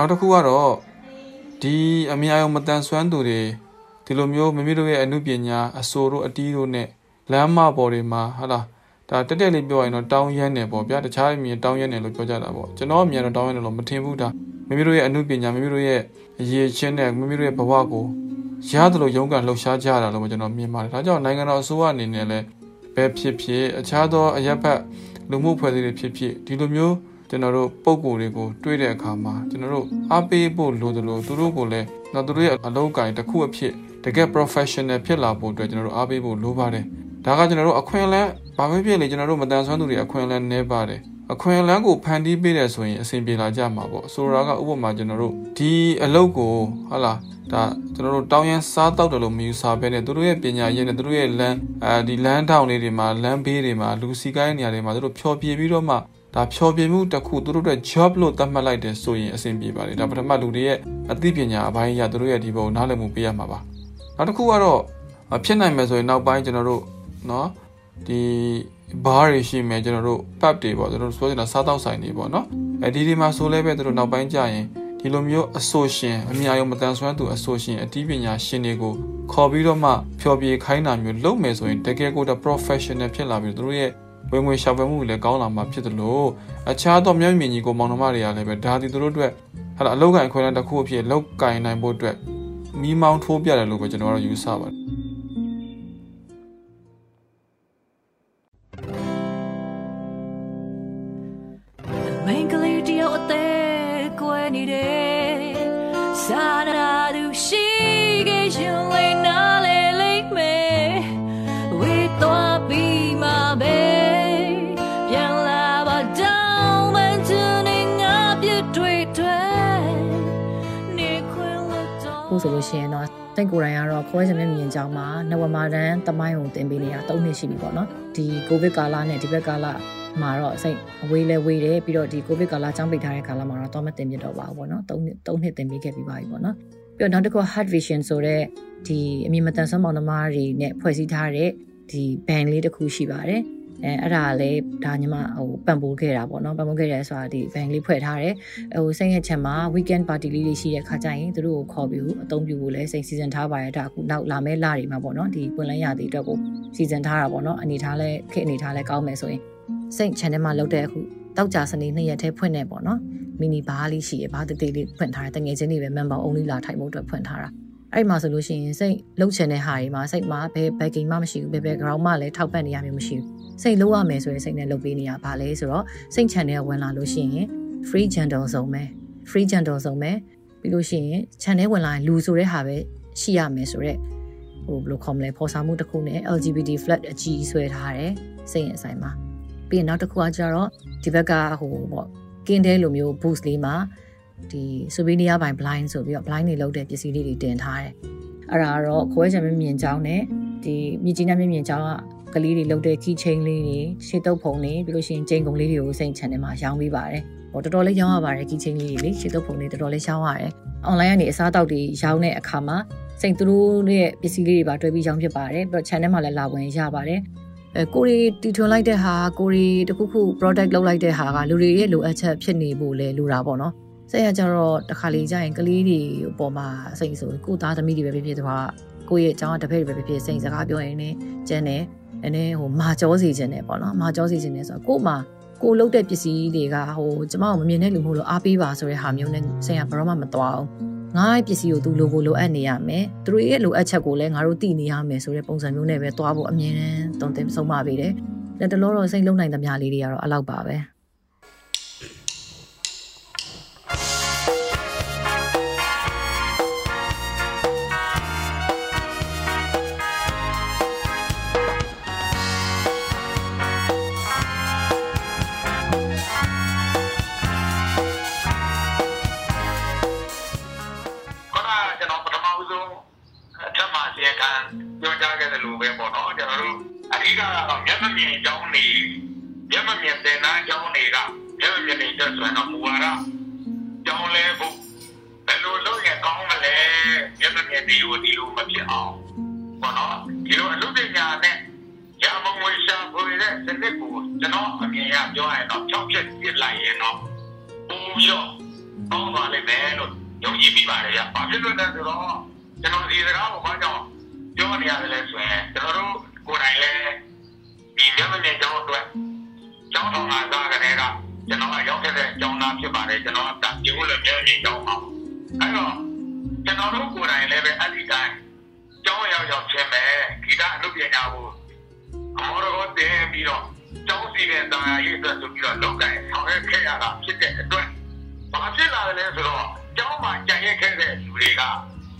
နောက်တစ်ခုကတော့ဒီအမြအယုံမတန်ဆွမ်းသူတွေဒီလိုမျိုးမိမိတို့ရဲ့အမှုပညာအဆိုတို့အတီးတို့နဲ့လမ်းမပေါ်တွေမှာဟာလားဒါတက်တက်လေးပြောရင်တော့တောင်းရမ်းတယ်ပေါ့ဗျာတခြားအမြင်တောင်းရမ်းတယ်လို့ပြောကြတာပေါ့ကျွန်တော်အမြင်တော့တောင်းရမ်းတယ်လို့မထင်ဘူးဒါမိမိတို့ရဲ့အမှုပညာမိမိတို့ရဲ့အရေးချင်းနဲ့မိမိတို့ရဲ့ဘဝကိုရတယ်လို့ရုန်းကန်လှုပ်ရှားကြတာလို့ကျွန်တော်မြင်ပါတယ်ဒါကြောင့်နိုင်ငံတော်အစိုးရအနေနဲ့လည်းဘယ်ဖြစ်ဖြစ်အခြားသောအရက်ဘက်လူမှုဖွဲ့စည်းတွေဖြစ်ဖြစ်ဒီလိုမျိုး ကျွန်တော်တို့ပုံကိုယ်တွေကိုတွေးတဲ့အခါမှာကျွန်တော်တို့အားပေးဖို့လိုသလိုသူတို့ကိုလည်းတော့သူတို့ရဲ့အလုပ်ကိုင်တစ်ခုအဖြစ်တကယ် professional ဖြစ်လာဖို့အတွက်ကျွန်တော်တို့အားပေးဖို့လိုပါတယ်ဒါကကျွန်တော်တို့အခွင့်အလမ်းဘာပဲဖြစ်လေကျွန်တော်တို့မတန်ဆွမ်းသူတွေအခွင့်အလမ်းနည်းပါတယ်အခွင့်အလမ်းကိုဖန်တီးပေးတယ်ဆိုရင်အဆင်ပြေလာကြမှာပေါ့ဆိုတာကဥပမာကျွန်တော်တို့ဒီအလုပ်ကိုဟာလားဒါကျွန်တော်တို့တောင်းရန်စားတောက်တယ်လို့မယူဆဘဲနဲ့သူတို့ရဲ့ပညာရည်နဲ့သူတို့ရဲ့လမ်းအဲဒီလမ်းထောင်လေးတွေမှာလမ်းဘေးတွေမှာလူစီကိုင်းနေရာတွေမှာသူတို့ဖျော်ပြပြီးတော့မှ ဒါဖျော်ပြမှုတစ်ခုသူတို့အတွက် job လို့သတ်မှတ်လိုက်တယ်ဆိုရင်အဆင်ပြေပါတယ်ဒါပထမလူတွေရဲ့အသိပညာအပိုင်းအရသူတို့ရဲ့ဒီဘုံနားလည်မှုပေးရမှာပါနောက်တစ်ခုကတော့ဖြစ်နိုင်မယ်ဆိုရင်နောက်ပိုင်းကျွန်တော်တို့เนาะဒီဘားတွေရှိမယ်ကျွန်တော်တို့ pub တွေပေါ့ကျွန်တော်တို့ဆိုချင်တာစားတောက်ဆိုင်တွေပေါ့နော်အဲဒီဒီမှာဆိုလဲပဲတို့နောက်ပိုင်းကြရင်ဒီလိုမျိုးအဆိုရှင်အများယုံမတန်ဆွမ်းသူအဆိုရှင်အတီးပညာရှင်တွေကိုခေါ်ပြီးတော့မှဖျော်ဖြေခိုင်းတာမျိုးလုပ်မယ်ဆိုရင်တကယ်ကိုတော့ professional ဖြစ်လာပြီးတို့ရဲ့ ဝင်ငွေရှာဖွေမှုလည်းကောင်းလာမှာဖြစ်တယ်လို့အခြားသောမျက်မြင်ကြီးကိုမောင်နှမတွေကလည်းပဲဒါဒီတို့အတွက်ဟာအလောက်ကန်ခွဲလန်းတစ်ခုအဖြစ်လောက်ကင်နိုင်ဖို့အတွက်မီးမောင်းထိုးပြတယ်လို့ပဲကျွန်တော်တို့ယူဆပါတယ်မင်္ဂလိတယောက်အသေးကွယ်နေတယ်စာနာသူရှိခဲ့ရင်လေးနား ဆိုလို့ရှိရင်တော့စိတ်ကိုယ်တိုင်ကတော့ခွဲချင်တဲ့မြင်ကြောင်းမှာနဝမာတန်းတမိုင်းကိုတင်ပေးနေတာ၃နှစ်ရှိပြီပေါ့နော်ဒီကိုဗစ်ကာလနဲ့ဒီဘက်ကာလမှာတော့စိတ်အဝေးလဲဝေးတယ်ပြီးတော့ဒီကိုဗစ်ကာလចောင်းပိတ်ထားတဲ့ကာလမှာတော့တော့မတင်ပြတော့ပါဘူးပေါ့နော်၃နှစ်၃နှစ်တင်ပေးခဲ့ပြီးပါပြီပေါ့နော်ပြီးတော့နောက်တစ်ခု Heart Vision ဆိုတဲ့ဒီအမြင်မတန်ဆွမ်းမောင်နှမတွေနဲ့ဖွဲ့စည်းထားတဲ့ဒီ band လေးတစ်ခုရှိပါတယ် အဲအဲ့ဒါလည်းဒါညီမဟိုပံ့ပိုးခဲ့တာပေါ့နော်ပံ့ပိုးခဲ့ရဲဆိုတာဒီ bank လေးဖွဲ့ထားတယ်ဟိုစိတ်ရချက်မှာ weekend party လေးတွေရှိတဲ့ခါကျရင်သူတို့ကိုခေါ်ပြီးအသုံးပြုဖို့လည်းစိတ်စီစဉ်ထားပါရတာအခုနောက်လာမဲလာတွေမှာပေါ့နော်ဒီပွင့်လန်းရတဲ့အတွက်ကိုစီစဉ်ထားတာပေါ့နော်အနေထားလဲခေအနေထားလဲကောင်းမယ်ဆိုရင်စိတ် channel မှာလောက်တဲ့အခုတောက်ကြစနေနှစ်ရက်ထဲဖွင့်နေပေါ့နော်မီနီဘားလေးရှိရဘာတသေးလေးဖွင့်ထားတယ်တငယ်ချင်းတွေပဲ member only လာထိုင်ဖို့အတွက်ဖွင့်ထားတာအဲ့မှာဆိုလို့ရှိရင်စိတ်လှုပ်ချင်တဲ့ဟာတွေမှာစိတ်မှာဘယ် backing မှမရှိဘူးဘယ် background မှလည်းထောက်ပံ့နေရမျိုးမရှိဘူး စိတ်လုံးရမယ်ဆိုရင်စိတ်နဲ့လုပ်ပေးနေရပါလေဆိုတော့စိတ် channel ဝင်လာလို့ရှိရင် free gentle ဆုံးပဲ free gentle ဆုံးပဲပြီးလို့ရှိရင် channel ဝင်လာရင်လူဆိုတဲ့ဟာပဲရှိရမယ်ဆိုတော့ဟိုဘယ်လိုခေါ်မလဲပေါ်စာမှုတစ်ခုနဲ့ LGBT flat အကြီးဆွဲထားတယ်စိတ်ရင်အဆိုင်မှာပြီးရင်နောက်တစ်ခုကကျတော့ဒီဘက်ကဟိုပေါ့ကင်းတဲလိုမျိုး boost လေးမှာဒီဆိုဗီနီးယားပိုင်း blind ဆိုပြီးတော့ blind တွေလောက်တဲ့ပစ္စည်းလေးတွေတင်ထားတယ်အဲ့ဒါကတော့ခွဲချင်မမြင်ကြောင်းနဲ့ဒီမြကြီးနားမြင်မြင်ကြောင်း ကကလေးတွေလုပ်တဲ့ key chain လေးတွေရှေ့တုပ်ဖုံတွေပြီးလို့ရှိရင်ချိန်ကုန်လေးတွေကိုစိတ် channel မှာရောင်းပေးပါတယ်ဟိုတော်တော်လေးရောင်းရပါတယ် key chain လေးတွေလေရှေ့တုပ်ဖုံတွေတော်တော်လေးရောင်းရတယ် online ကနေအစားအသောက်တွေရောင်းတဲ့အခါမှာစိတ်သူတို့ရဲ့ပစ္စည်းလေးတွေပါတွဲပြီးရောင်းဖြစ်ပါတယ်ပြီးတော့ channel မှာလည်းလာဝင်ရပါတယ်အဲကိုရီတီထွန်လိုက်တဲ့ဟာကိုရီတခုခု product လောက်လိုက်တဲ့ဟာကလူတွေရဲ့လိုအပ်ချက်ဖြစ်နေဖို့လဲလိုတာပေါ့နော်ဆက်ရကြတော့တခါလေကြာရင်ကလေးတွေအပေါ်မှာစိတ်ဆိုကိုသားသမီးတွေပဲဖြစ်ဖြစ်သွားကိုရဲ့အကြောင်းတစ်ဖက်တွေပဲဖြစ်ဖြစ်စိတ်စကားပြောရင်လည်းကျန်တယ် အနေဟိုမာကြောစီခြင်းနဲ့ပေါ့နော်မာကြောစီခြင်းနဲ့ဆိုတော့ကို့မှာကိုလုတ်တဲ့ပစ္စည်းတွေကဟိုကျမတို့မမြင်တဲ့လူမျိုးလို့အားပေးပါဆိုတဲ့ဟာမျိုးနဲ့စိတ်ကဘယ်တော့မှမသွားအောင်ငါ့ရဲ့ပစ္စည်းကိုသူလိုဖို့လိုအပ်နေရမယ်သူတို့ရဲ့လိုအပ်ချက်ကိုလည်းငါတို့သိနေရမယ်ဆိုတဲ့ပုံစံမျိုးနဲ့ပဲသွားဖို့အမြင်နဲ့တုံ့တင်ဆုံးမပေးတယ်လက်တလောတော့စိတ်လုံးနိုင်သမျှလေးတွေကတော့အလောက်ပါပဲ က်မှာစီကံပြောကြားခဲ့တယ်လို့ပဲပေါ့နော်ကျွန်တော်တို့အဓိကကတော့မျက်မမြင်အကြောင်းနေမျက်မမြင်တဲ့နာအကြောင်းတွေကမျက်မမြင်တဲ့ဆိုရင်တော့မူဝါဒကြောင်းလဲဖို့ဘယ်လိုလုပ်ရင်ကောင်းမလဲမျက်မမြင်တွေကိုဒီလိုမဖြစ်အောင်ပေါ့နော်ဒီလိုအလုပ်ပညာနဲ့ရမငွေရှာဖွေတဲ့စနစ်ကိုကျွန်တော်အမြင်ရပြောရရင်တော့ဖြောက်ပြစ်ပြစ်လိုက်ရင်တော့ပုံပြီးတော့ကောင်းသွားလိမ့်မယ်လို့ယုံကြည်မိပါတယ်ဗျ။ဘာဖြစ်လို့လဲဆိုတော့ကျွန်တော်ဒီစကားကိုဘာကြောင့် ပြောနေရတယ်လဲဆိုရင်ကျွန်တော်တို့ကိုယ်တိုင်လည်းဒီမြန်မာပြည်ကျောင်းအတွက်ကျောင်းတော်မှာစားကြတဲ့ကကျွန်တော်ကရောက်ခဲ့တဲ့ကျောင်းသားဖြစ်ပါတယ်ကျွန်တော်ကဒီလိုလည်းမြန်မာပြည်ကျောင်းမှာအဲ့တော့ကျွန်တော်တို့ကိုယ်တိုင်လည်းပဲအဲ့ဒီတိုင်းကျောင်းရောက်ရောက်ချင်းပဲဂီတအလုပ်ပညာကိုအမောတော်တင်ပြီးတော့ကျောင်းစီတဲ့တာယာရေးအတွက်ဆိုပြီးတော့လောက်ကင်ဆောင်ရွက်ခဲ့ရတာဖြစ်တဲ့အတွက်ဘာဖြစ်လာလဲဆိုတော့ကျောင်းမှာကြံ့ရက်ခဲ့တဲ့လူတွေက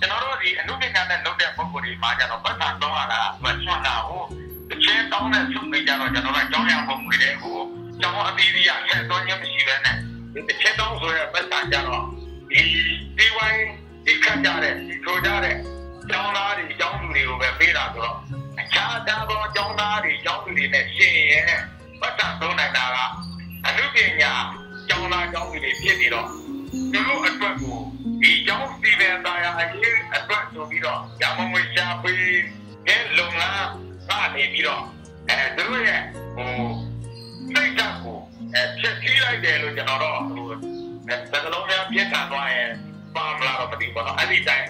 ကျွန်တော်တို့ဒီအမှုပညာနဲ့လုပ်တဲ့ပုံကိုယ်တွေမှာကျတော့ပတ်သက်တော့လာတာမဆွမ်းတာဟုတ်တချင်းတောင်းတဲ့ဆုနေကြတော့ကျွန်တော်ကကျောင်းရပုံတွေတဲ့ကိုကျောင်းအသီးသီးရဆက်သွင်းခြင်းမရှိဘဲနဲ့ဒီတချင်းတောင်းဆိုရပတ်သက်ကြတော့ဒီဒီဝိုင်းဒီခန့်ကြတဲ့ဒီထိုကြတဲ့ကျောင်းသားတွေကျောင်းသူတွေကိုပဲပေးတာဆိုတော့အခြားသောကျောင်းသားတွေကျောင်းသူတွေနဲ့ရှင်ရဲ့ပတ်သက်သုံးနိုင်တာကအမှုပညာကျောင်းသားကျောင်းသူတွေဖြစ်နေတော့သူတို့အတွက်ကို ဒီကျောင်းစီမံသားရာအရေးအတွက်ဆိုပြီးတော့ရမငွေရှာပေးတဲ့လုပ်ငန်းကနေပြီးတော့အဲသူတို့ရဲ့ဟိုစိတ်ဓာတ်ကိုအဲချက်စီးလိုက်တယ်လို့ကျွန်တော်တော့ဟိုသကလုံးများပြတ်ထန်သွားရင်ပါမလားတော့မသိဘူးတော့အဲ့ဒီတိုင်း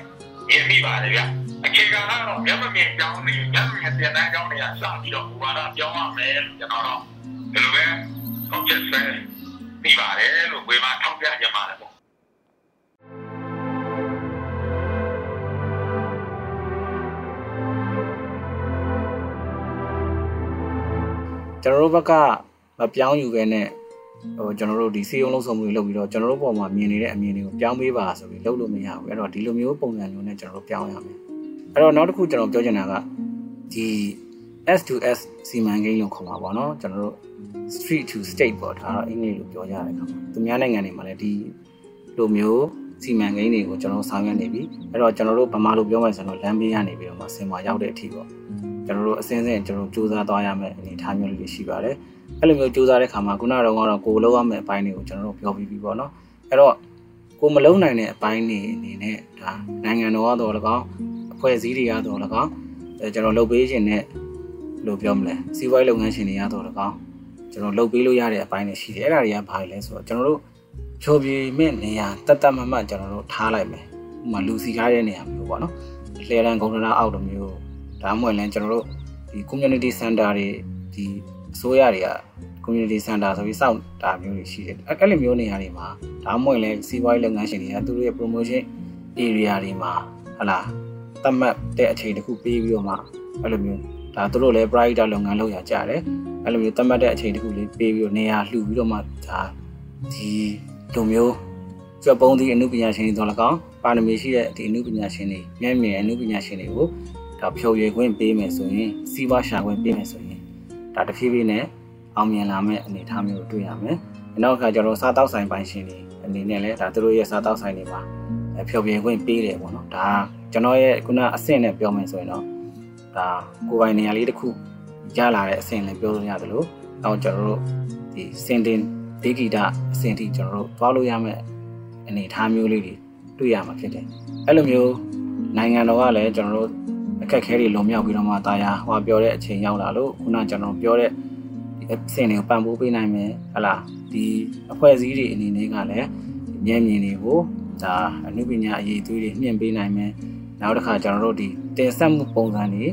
ရင်းမိပါတယ်ဗျအခြေခံကတော့မျက်မမြင်ကြောင်းနေမျက်မမြင်ပြန်တဲ့ကြောင်းတွေကစပြီးတော့ဟိုကတော့ပြောင်းရမယ်လို့ကျွန်တော်တော့ဒီလိုပဲဟုတ်ကဲ့ဆဲပြီးပါတယ်လို့ဝေမထောက်ပြကြပါတယ်ပေါ့ ကျွန်တော်တို့ဘက်ကမပြောင်းယူခဲ့နဲ့ဟိုကျွန်တော်တို့ဒီစီယုံလုံးဆောင်မှုတွေလုပ်ပြီးတော့ကျွန်တော်တို့ပေါ်မှာမြင်နေတဲ့အမြင်တွေကိုပြောင်းပေးပါဆိုပြီးလုပ်လို့မရဘူးအဲ့တော့ဒီလိုမျိုးပုံစံမျိုးနဲ့ကျွန်တော်တို့ပြောင်းရမယ်အဲ့တော့နောက်တစ်ခုကျွန်တော်ပြောချင်တာကဒီ S2S စီမံကိန်းလို့ခေါ်မှာပေါ့နော်ကျွန်တော်တို့ street to state ပေါ့ဒါတော့အင်္ဂလိပ်လိုပြောကြတယ်ခင်ဗျသူများနိုင်ငံတွေမှာလည်းဒီလိုမျိုးစီမံကိန်းတွေကိုကျွန်တော်ဆောင်ရွက်နေပြီအဲ့တော့ကျွန်တော်တို့ဗမာလိုပြောမယ်ဆိုတော့လမ်းဘေးကနေပြီးတော့မှဆင်မာရောက်တဲ့အထိပေါ့ ကျွန်တော်တို့အစင်းစင်းကျွန်တော်တို့စူးစမ်းသွားရမယ်အနေအထားမျိုးလေးတွေရှိပါတယ်အဲ့လိုမျိုးစူးစမ်းတဲ့ခါမှာခုနကတော့ကတော့ကိုလုံးရမယ့်အပိုင်းတွေကိုကျွန်တော်တို့ပြောပြီးပြီပေါ့နော်အဲ့တော့ကိုမလုံးနိုင်တဲ့အပိုင်းတွေအနေနဲ့ဒါနိုင်ငံတော်ကတော့၎င်းအဖွဲ့အစည်းတွေကတော့၎င်းအဲကျွန်တော်လုပ်ပေးခြင်းနဲ့လို့ပြောမလဲစီးပွားရေးလုပ်ငန်းရှင်တွေကတော့၎င်းကျွန်တော်လုပ်ပေးလို့ရတဲ့အပိုင်းတွေရှိတယ်အဲ့ဒါတွေကဘာလဲဆိုတော့ကျွန်တော်တို့ဖြိုပြေမဲ့နေရာတတ်တတ်မတ်မတ်ကျွန်တော်တို့ထားလိုက်မယ်ဥပမာလူစီကားတဲ့နေရာမျိုးပေါ့နော်လှည့်ရန်ဂုံနာအောက်လိုမျိုး ဒါမှမဟုတ်လည်းကျွန်တော်တို့ဒီ community center တွေဒီအစိုးရတွေက community center ဆိုပြီးစောင့်တာမျိုးတွေရှိတယ်အဲ့လိုမျိုးနေရာတွေမှာဒါမှမဟုတ်လည်းစီးပွားရေးလုပ်ငန်းရှင်တွေကသူတို့ရဲ့ promotion area တွေမှာဟလာသတ်မှတ်တဲ့အချိန်တစ်ခုပေးပြီးတော့မှအဲ့လိုမျိုးဒါသူတို့လည်း private လုပ်ငန်းလုပ်ရကြတယ်အဲ့လိုမျိုးသတ်မှတ်တဲ့အချိန်တစ်ခုလေးပေးပြီးတော့နေရာလှူပြီးတော့မှဒါဒီလိုမျိုးကျွတ်ပုံးသည့်အမှုပညာရှင်တွေတော့၎င်းပါရမီရှိတဲ့ဒီအမှုပညာရှင်တွေမျက်မြင်အမှုပညာရှင်တွေကို ဒါဖြော်ရည်ခွင့်ပေးမယ်ဆိုရင်စီးပွားရှာခွင့်ပေးမယ်ဆိုရင်ဒါတဖြည်းဖြည်းနဲ့အောင်မြင်လာမယ့်အနေအထားမျိုးတွေ့ရမယ်။နောက်တစ်ခါကျတော့စားတောက်ဆိုင်ပိုင်ရှင်တွေအနေနဲ့လည်းဒါသူတို့ရဲ့စားတောက်ဆိုင်တွေမှာဖြော်ပြခွင့်ပေးတယ်ပေါ့နော်။ဒါကျွန်တော်ရဲ့ခုနအဆင့်နဲ့ပြောမယ်ဆိုရင်တော့ဒါကိုယ်ပိုင်နေရာလေးတစ်ခုရလာတဲ့အဆင့်လည်းပြောလို့ရတယ်လို့နောက်ကျွန်တော်တို့ဒီစင်တင်ဒေဂီတာအဆင့်ထိကျွန်တော်တို့သွားလို့ရမယ့်အနေအထားမျိုးလေးတွေတွေ့ရမှာဖြစ်တယ်။အဲ့လိုမျိုးနိုင်ငံတော်ကလည်းကျွန်တော်တို့ အခက်အခဲတွေလွန်မြောက်ပြီးတော့မှတာယာဟောပြောတဲ့အချိန်ရောက်လာလို့ခုနကျွန်တော်ပြောတဲ့အဆင့်တွေကိုပံ့ပိုးပေးနိုင်မယ်ဟလာဒီအဖွဲ့အစည်းတွေအနေနဲ့ကလည်းမျက်မြင်တွေကိုဒါအနုပညာအရေးသွေးတွေမြင့်ပေးနိုင်မယ်နောက်တစ်ခါကျွန်တော်တို့ဒီတင်ဆက်မှုပုံစံတွေ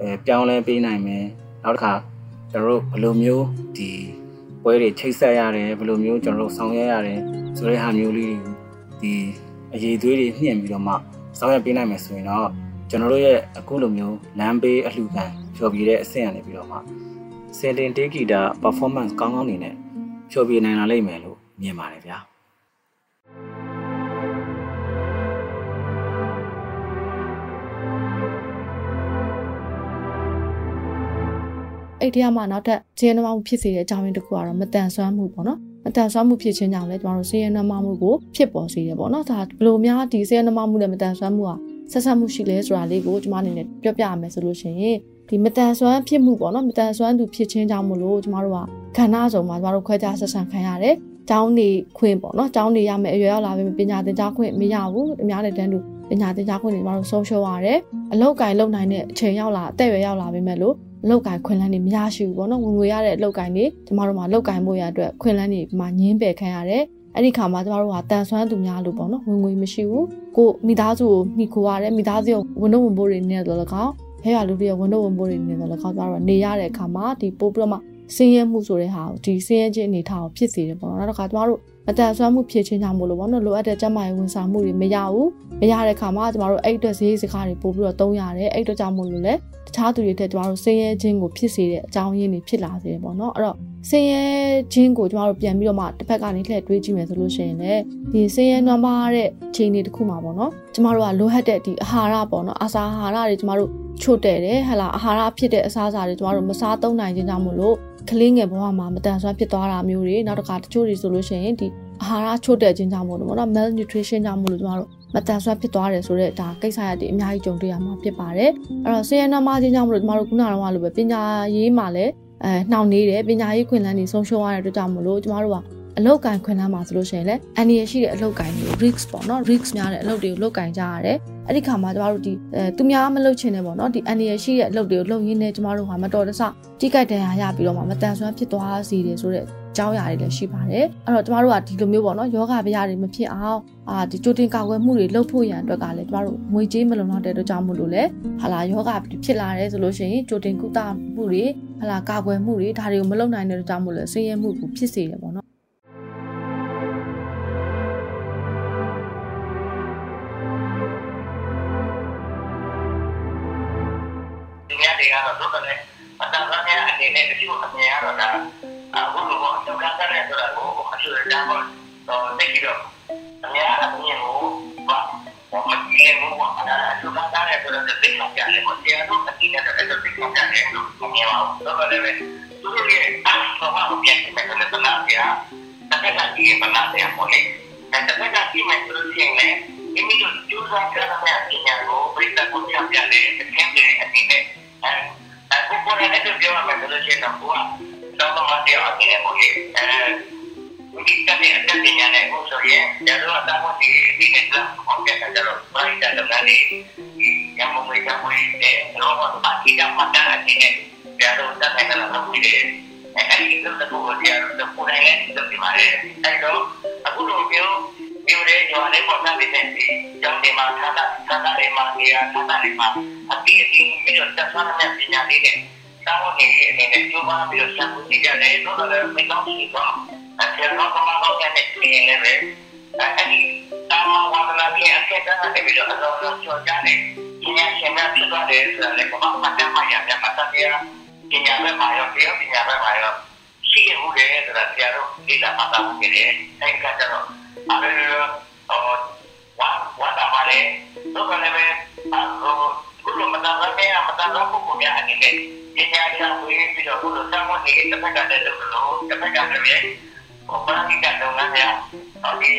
အဲပြောင်းလဲပေးနိုင်မယ်နောက်တစ်ခါကျွန်တော်တို့ဘယ်လိုမျိုးဒီပွဲတွေချိတ်ဆက်ရတယ်ဘယ်လိုမျိုးကျွန်တော်တို့ဆောင်ရွက်ရတယ်ဆိုတဲ့ဟာမျိုးလေးတွေဒီအရေးသွေးတွေနှင့်ပြီးတော့မှဆောင်ရွက်ပေးနိုင်မယ်ဆိုရင်တော့ ကျွန်တော်တို့ရဲ့အခုလိုမျိုးလမ်းဘေးအလှူခံဖြော်ပြတဲ့အဆင့်ရနေပြီးတော့မှစင်တင်တေးဂီတာ performance ကောင်းကောင်းနေနဲ့ဖြော်ပြနိုင်လာလိမ့်မယ်လို့မြင်ပါတယ်ဗျာအဲ့ဒီမှာနောက်ထပ်ဇင်းနှမမှုဖြစ်စေတဲ့အကြောင်းရင်းတစ်ခုကတော့မတန်ဆွမ်းမှုပေါ့နော်မတန်ဆွမ်းမှုဖြစ်ခြင်းကြောင့်လည်းကျမတို့ဇင်းနှမမှုကိုဖြစ်ပေါ်စေတယ်ပေါ့နော်ဒါဘယ်လိုများဒီဇင်းနှမမှုနဲ့မတန်ဆွမ်းမှုက ဆက်ဆက်မှုရှိလဲဆိုတာလေးကိုကျမအနေနဲ့ပြောပြရမယ်ဆိုလို့ရှိရင်ဒီမတန်ဆွမ်းဖြစ်မှုပေါ့နော်မတန်ဆွမ်းသူဖြစ်ခြင်းကြောင့်မလို့ကျမတို့ကခန္ဓာဆောင်မှာကျမတို့ခွဲခြားဆက်ဆံခံရတယ်ကျောင်းနေခွင့်ပေါ့နော်ကျောင်းနေရမယ်အရွယ်ရောက်လာပြီပညာသင်ကြားခွင့်မရဘူးအများနဲ့တန်းတူပညာသင်ကြားခွင့်တွေကျမတို့ဆုံးရှုံးရတယ်အလောက်ကင်လုံနိုင်တဲ့အချိန်ရောက်လာအသက်အရွယ်ရောက်လာပြီမဲ့လို့အလောက်ကင်ခွင့်လန်းတွေမရရှိဘူးပေါ့နော်ဝင်ငွေရတဲ့အလောက်ကင်တွေကျမတို့မှာလောက်ကင်ဖို့ရအတွက်ခွင့်လန်းတွေမှာညင်းပယ်ခံရတယ် အဲ့ဒီခါမှာကျမတို့ကတန်ဆွမ်းသူများလို့ပေါ့နော်ဝင်ငွေမရှိဘူးကိုမိသားစုကိုမိခိုရတယ်မိသားစုကိုဝန်တော့ဝန်ပိုးတွေနေတော့လကောက်ဖဲရလူတွေဝန်တော့ဝန်ပိုးတွေနေတော့လကောက်ကျမတို့ကနေရတဲ့အခါမှာဒီပို့ပြီးတော့မှစင်းရဲမှုဆိုတဲ့ဟာကိုဒီစင်းရဲခြင်းအနေထားကိုဖြစ်စေတယ်ပေါ့နော်နောက်တစ်ခါကျမတို့အတန်ဆွမ်းမှုဖြစ်ချင်းကြောင့်မို့လို့ပေါ့နော်လိုအပ်တဲ့ကျန်းမာရေးဝန်ဆောင်မှုတွေမရဘူးမရတဲ့ခါမှာကျမတို့အဲ့အတွက်ဈေးစကားတွေပို့ပြီးတော့သုံးရတယ်အဲ့အတွက်ကြောင့်မို့လို့လေတ ခြားသူတွေထက်ကျမတို့စင်းရဲခြင်းကိုဖြစ်စေတဲ့အကြောင်းရင်းတွေဖြစ်လာစေတယ်ပေါ့နော်အဲ့တော့စင်းရဲခြင်းကိုကျမတို့ပြန်ပြီးတော့မှတစ်ဖက်ကနေလှည့်တွေးကြည့်မယ်ဆိုလို့ရှိရင်လည်းဒီစင်းရဲနွမ်းပါတဲ့ချိန်တွေတစ်ခုမှာပေါ့နော်ကျမတို့ကလိုဟတ်တဲ့ဒီအာဟာရပေါ့နော်အာစာအာဟာရတွေကျမတို့ချို့တဲ့တယ်ဟလာအာဟာရဖြစ်တဲ့အစားအစာတွေကျမတို့မစားသုံးနိုင်ခြင်းကြောင့်မို့လို့ကလေးငယ်ဘဝမှာမတန်ဆွမ်းဖြစ်သွားတာမျိုးတွေနောက်တစ်ခါတချို့တွေဆိုလို့ရှိရင်ဒီအာဟာရချို့တဲ့ခြင်းကြောင့်မို့လို့ပေါ့နော် malnutrition ကြောင့်မို့လို့ကျမတို့ မတန်ဆွမ်းဖြစ်သွားတယ်ဆိုတော့ဒါကိစ္စရတဲ့အများကြီးကြုံတွေ့ရမှာဖြစ်ပါတယ်အဲ့တော့ဆေးရနမခြင်းကြောင့်မို့လို့ကျမတို့ခုနကတော့လိုပဲပညာရေးမှာလည်းအဲနှောင့်နေတယ်ပညာရေးခွင့်လန်းတွေဆုံးရှုံးရတဲ့အတွက်ကြောင့်မို့လို့ကျမတို့ကအလောက်ကန်ခွင့်လန်းမှာဆိုလို့ရှိရင်လည်းအန်ဒီရရှိတဲ့အလောက်ကန်တွေ risk ပေါ့နော် risk များတဲ့အလောက်တွေကိုလောက်ကန်ကြရတယ်အဲ့ဒီခါမှာကျမတို့ဒီအဲသူများမလုပ်ချင်နဲ့ပေါ့နော်ဒီအန်ဒီရရှိတဲ့အလောက်တွေကိုလုပ်ရင်းနဲ့ကျမတို့ဟာမတော်တဆတိကြိုက်တန်ရာရပြီးတော့မှမတန်ဆွမ်းဖြစ်သွားစေတယ်ဆိုတဲ့ ကြောင်းရာတွေလည်းရှိပါတယ်အဲ့တော့ကျမတို့ကဒီလိုမျိုးပေါ့နော်ယောဂဗျာတွေမဖြစ်အောင်အာဒီကြိုတင်ကာကွယ်မှုတွေလုပ်ဖို့ရန်အတွက်ကလည်းကျမတို့ငွေကြေးမလုံလောက်တဲ့အတွက်ကြောင့်မို့လို့လေဟာလာယောဂဖြစ်လာတယ်ဆိုလို့ရှိရင်ကြိုတင်ကုသမှုတွေဟာလာကာကွယ်မှုတွေဒါတွေကိုမလုပ်နိုင်တဲ့အတွက်ကြောင့်မို့လို့ဆင်းရဲမှုကိုဖြစ်စေတယ်ပေါ့နော် တဲ့ဆိုတာသိချင်ကြတယ်ပေါ့တရားတို့အတိနဲ့အဲ့ဒါသိချင်ကြတယ်လို့မြင်ပါဘူးတော့လည်းသူတို့ရဲ့တော့ဘာကိုပြန်ကြည့်မယ်ဆိုတော့နားပြတစ်ခါကြည့်ရင်မနာတယ်ပေါ့လေ အဲ့တစ်ခါကြည့်မယ်ဆိုလို့ရှိရင်လည်းမိမိတို့ကြိုးစားကြတဲ့ပညာကိုပြည့်စုံဖို့ပြပြတယ်အထင်ကြီးအနည်းနဲ့အခုပေါ်နေတဲ့ပြောရမယ်ဆိုလို့ရှိရင်တော့ဘုရားတော့မှတရားအပြင်ကိုလေအဲဒီကနေ့အတက်ပညာနဲ့ကိုဆိုရင်ကျတော့တာဝန်ဒီဒီနဲ့တော့ဟုတ်ကဲ့ကျတော့ဘိုင်းတဲ့လုပ်ငန်းလေးညမမွေးကမွေးတဲ့တော့ဘာကြီးကမှတ်တဲ့အချိန်နဲ့ကျတော့တက်နေတယ်လို့ပြောတယ်အဲဒီလိုတော့တရားတော့ကိုယ်တိုင်လည်းလုပ်ပြပါတယ်အဲတော့အခုလိုမျိုးမျိုးတွေညောလေးပေါ်လာတဲ့ဒီကျောင်းတွေမှာဌာနဌာနတွေမှာနေရာဌာနတွေမှာအပြည့်အစုံမျိုးတက်သွားတဲ့ပညာလေးတွေတောင်းနေအနေနဲ့ကျိုးပါပြီးတော့ဆက်မှုကြည့်ရတယ်တော့လည်းမကောင်းဘူးတော့ အဲတော့ကမှတော့ကနေပြင်းနေတယ်အဲဒီတာမဝါဒနာကြီးအကဲတာတဲ့ပြီးတော့အလုံးလုံးကြော်ကြတယ်ဒီနေ့ရှင်များဖြစ်သွားတယ်ဆိုတော့လည်းဘာမှမတမ်းမရမြတ်မတမ်းရပညာပဲမှာရောတရားပညာပဲမှာရောရှိရမှုတယ်ဆိုတာတရားတို့ဒီလာမှာတော့ကြည့်တယ်အဲဒီကကြတော့အဲဟောဝါဝါတာပါလေတော့လည်းပဲအခုလိုမတမ်းမရမတမ်းတော့ပုံများအနေနဲ့ပညာရှာဖွေပြီးတော့ဘုလိုဆောင်းဝင်နေတဲ့တစ်ဖက်ကလည်းလုပ်လို့တစ်ဖက်ကလည်း ဟောဘာကြီးကလုပ်ငန်းများဟောဒီ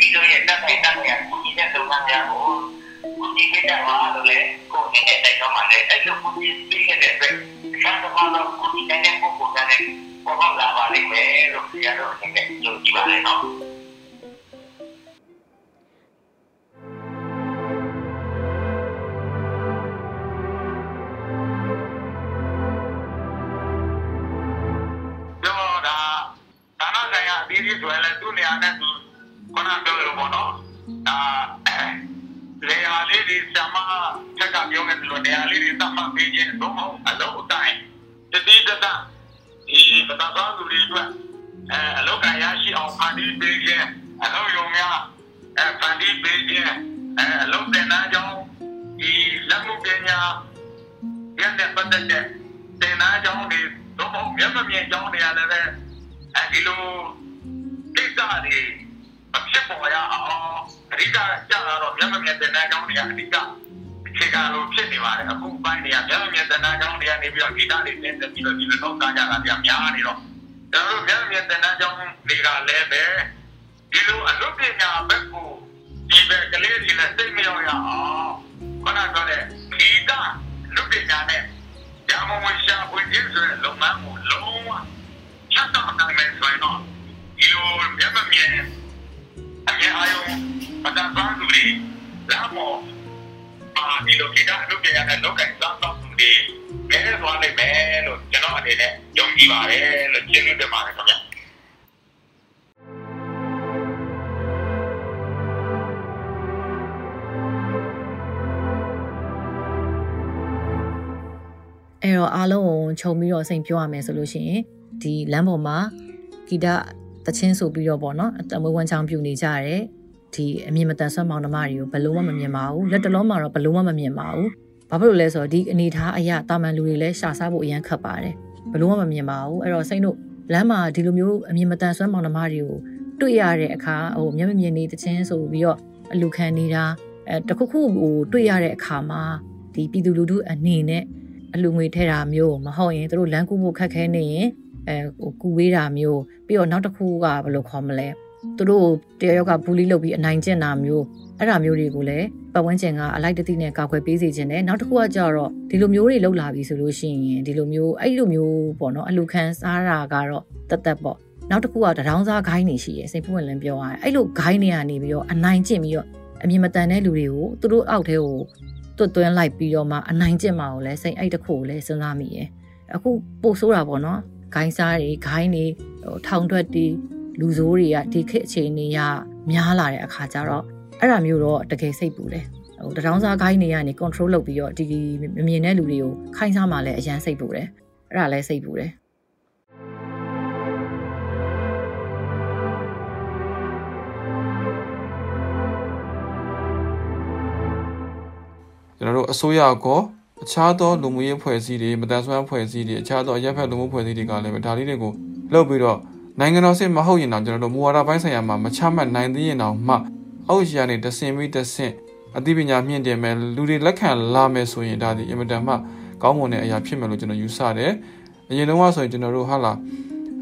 ဒီလိုရဲ့တက်တဲ့တက်တဲ့ကိုကြီးတဲ့လုပ်ငန်းများကိုကိုကြီးကတည်းကလို့လေကိုကြီးတဲ့တိုက်တော့မှလည်းအဲ့လိုကိုကြီးပြီးခဲ့တဲ့အတွက်ဆန်းတော့တော့ကိုကြီးတဲ့ပုံပုံနဲ့ပေါ်ပေါက်လာပါလိမ့်မယ်လို့ဆရာတော်အနေနဲ့ယုံကြည်ပါတယ်နော် တွေကမျက်မမြင်တဲ့နာကြောင့်တွေကနေပြီးတော့ဒီတာတွေတင်းပြီးတော့ဒီလိုတော့ကားကြတာပြများနေတော့ကျွန်တော်တို့မျက်မမြင်တဲ့နာကြောင့်တွေကလည်းပဲဒီလိုအလုပ်ပညာဘက်ကိုဒီဘက်ကလေးတွေနဲ့စိတ်မရောက်ရအောင်ခဏတော့တဲ့ဒီတာလူပညာနဲ့ရမဝင်ရှာဖွင့်ခြင်းဆိုတဲ့လုပ်ငန်းကိုလုံးဝချက်တော့နိုင်မယ်ဆိုရင်တော့ဒီလိုမျက်မမြင်အမြင်အာရုံပဒပန်းသူတွေလာမောအာဒီလိုကိတာလုပ်ကြရတဲ့လောက်ကစားတော့သူ တွေမဲသွားနိုင်မယ်လို့ကျွန်တော်အနေနဲ့ယုံကြည်ပါတယ်လို့ကျေးဇူးတင်ပါတယ်ခင်ဗျာအဲ့တော့အားလုံးကိုခြုံပြီးတော့အစိမ်ပြောရမယ်ဆိုလို့ရှိရင်ဒီလမ်းပေါ်မှာဂီတတချင်းဆိုပြီးတော့ပေါ့နော်တမွေးဝမ်းချောင်းပြူနေကြရတယ်ဒီအမြင်မတန်ဆွမ်းမောင်နှမတွေကိုဘယ်လိုမှမမြင်ပါဘူးလက်တလုံးမှာတော့ဘယ်လိုမှမမြင်ပါဘူး ဘာဖြစ်လို့လဲဆိုတော့ဒီအနေထားအရာတာမန်လူတွေလည်းရှာစားဖို့အရန်ခက်ပါတယ်ဘလို့မှမမြင်ပါဘူးအဲ့တော့စိတ်တို့လမ်းမှာဒီလိုမျိုးအမြင်မတန်ဆွမ်းမောင်နှမတွေကိုတွေ့ရတဲ့အခါဟိုမျက်မမြင်နေတချင်းဆိုပြီးတော့အလူခံနေတာအဲတခုခုဟိုတွေ့ရတဲ့အခါမှာဒီပြည်သူလူထုအနေနဲ့အလူငွေထဲတာမျိုးမဟုတ်ရင်တို့လမ်းကူဖို့ခက်ခဲနေရင်အဲဟိုကူဝေးတာမျိုးပြီးတော့နောက်တစ်ခုကဘယ်လိုခေါ်မလဲ သူတို့တယောက်ကဘူးလီလုပ်ပြီးအနိုင်ကျင့်တာမျိုးအဲ့ဒါမျိုးတွေကိုလည်းပတ်ဝန်းကျင်ကအလိုက်တသိနဲ့ကာကွယ်ပေးစေခြင်းနဲ့နောက်တစ်ခုကကြတော့ဒီလိုမျိုးတွေလောက်လာပြီဆိုလို့ရှိရင်ဒီလိုမျိုးအဲ့လိုမျိုးပေါ့နော်အလူခံစားတာကတော့တသက်ပေါ့နောက်တစ်ခုကတရောင်းစားဂိုင်းနေရှိရယ်စိတ်ပွင့်လင်းပြောရတယ်အဲ့လိုဂိုင်းတွေကနေပြီးတော့အနိုင်ကျင့်ပြီးတော့အမြင်မတန်တဲ့လူတွေကိုသူတို့အောက်ထဲကိုတွတ်သွင်းလိုက်ပြီးတော့မှအနိုင်ကျင့်မှာကိုလည်းစိတ်အဲ့တစ်ခုကိုလည်းစဉ်းစားမိရယ်အခုပို့ဆိုးတာပေါ့နော်ဂိုင်းစားတွေဂိုင်းတွေဟိုထောင်ထွက်တွေ လူဆိုးတွေကဒီခေတ်အခြေအနေကများလာတဲ့အခါကျတော့အဲ့ဒါမျိုးတော့တကယ်စိတ်ပူတယ်ဟိုတရောင်းစားဂိုင်းတွေကနေ control လုပ်ပြီးတော့ဒီမမြင်တဲ့လူတွေကိုခိုင်းစားမှလည်းအရန်စိတ်ပူတယ်အဲ့ဒါလည်းစိတ်ပူတယ်ကျွန်တော်တို့အစိုးရကောအခြားသောလူမှုရေးဖွဲ့စည်းတွေမတန်ဆွမ်းဖွဲ့စည်းတွေအခြားသောအရက်ဖက်လူမှုဖွဲ့စည်းတွေကလည်းဒါလေးတွေကိုလုပ်ပြီးတော့ နိုင်ငံတော်စစ်မဟုတ်ရင်တော့ကျွန်တော်တို့မူဝါဒပိုင်းဆိုင်ရာမှာမချမှတ်နိုင်သေးရင်တော့မှအောက်ရှာနေတဆင်ပြီးတဆင်အသိပညာမြင့်တင်မယ်လူတွေလက်ခံလာမယ်ဆိုရင်ဒါဒီအင်မတန်မှကောင်းမွန်တဲ့အရာဖြစ်မယ်လို့ကျွန်တော်ယူဆတယ်အရင်တုန်းကဆိုရင်ကျွန်တော်တို့ဟာလာ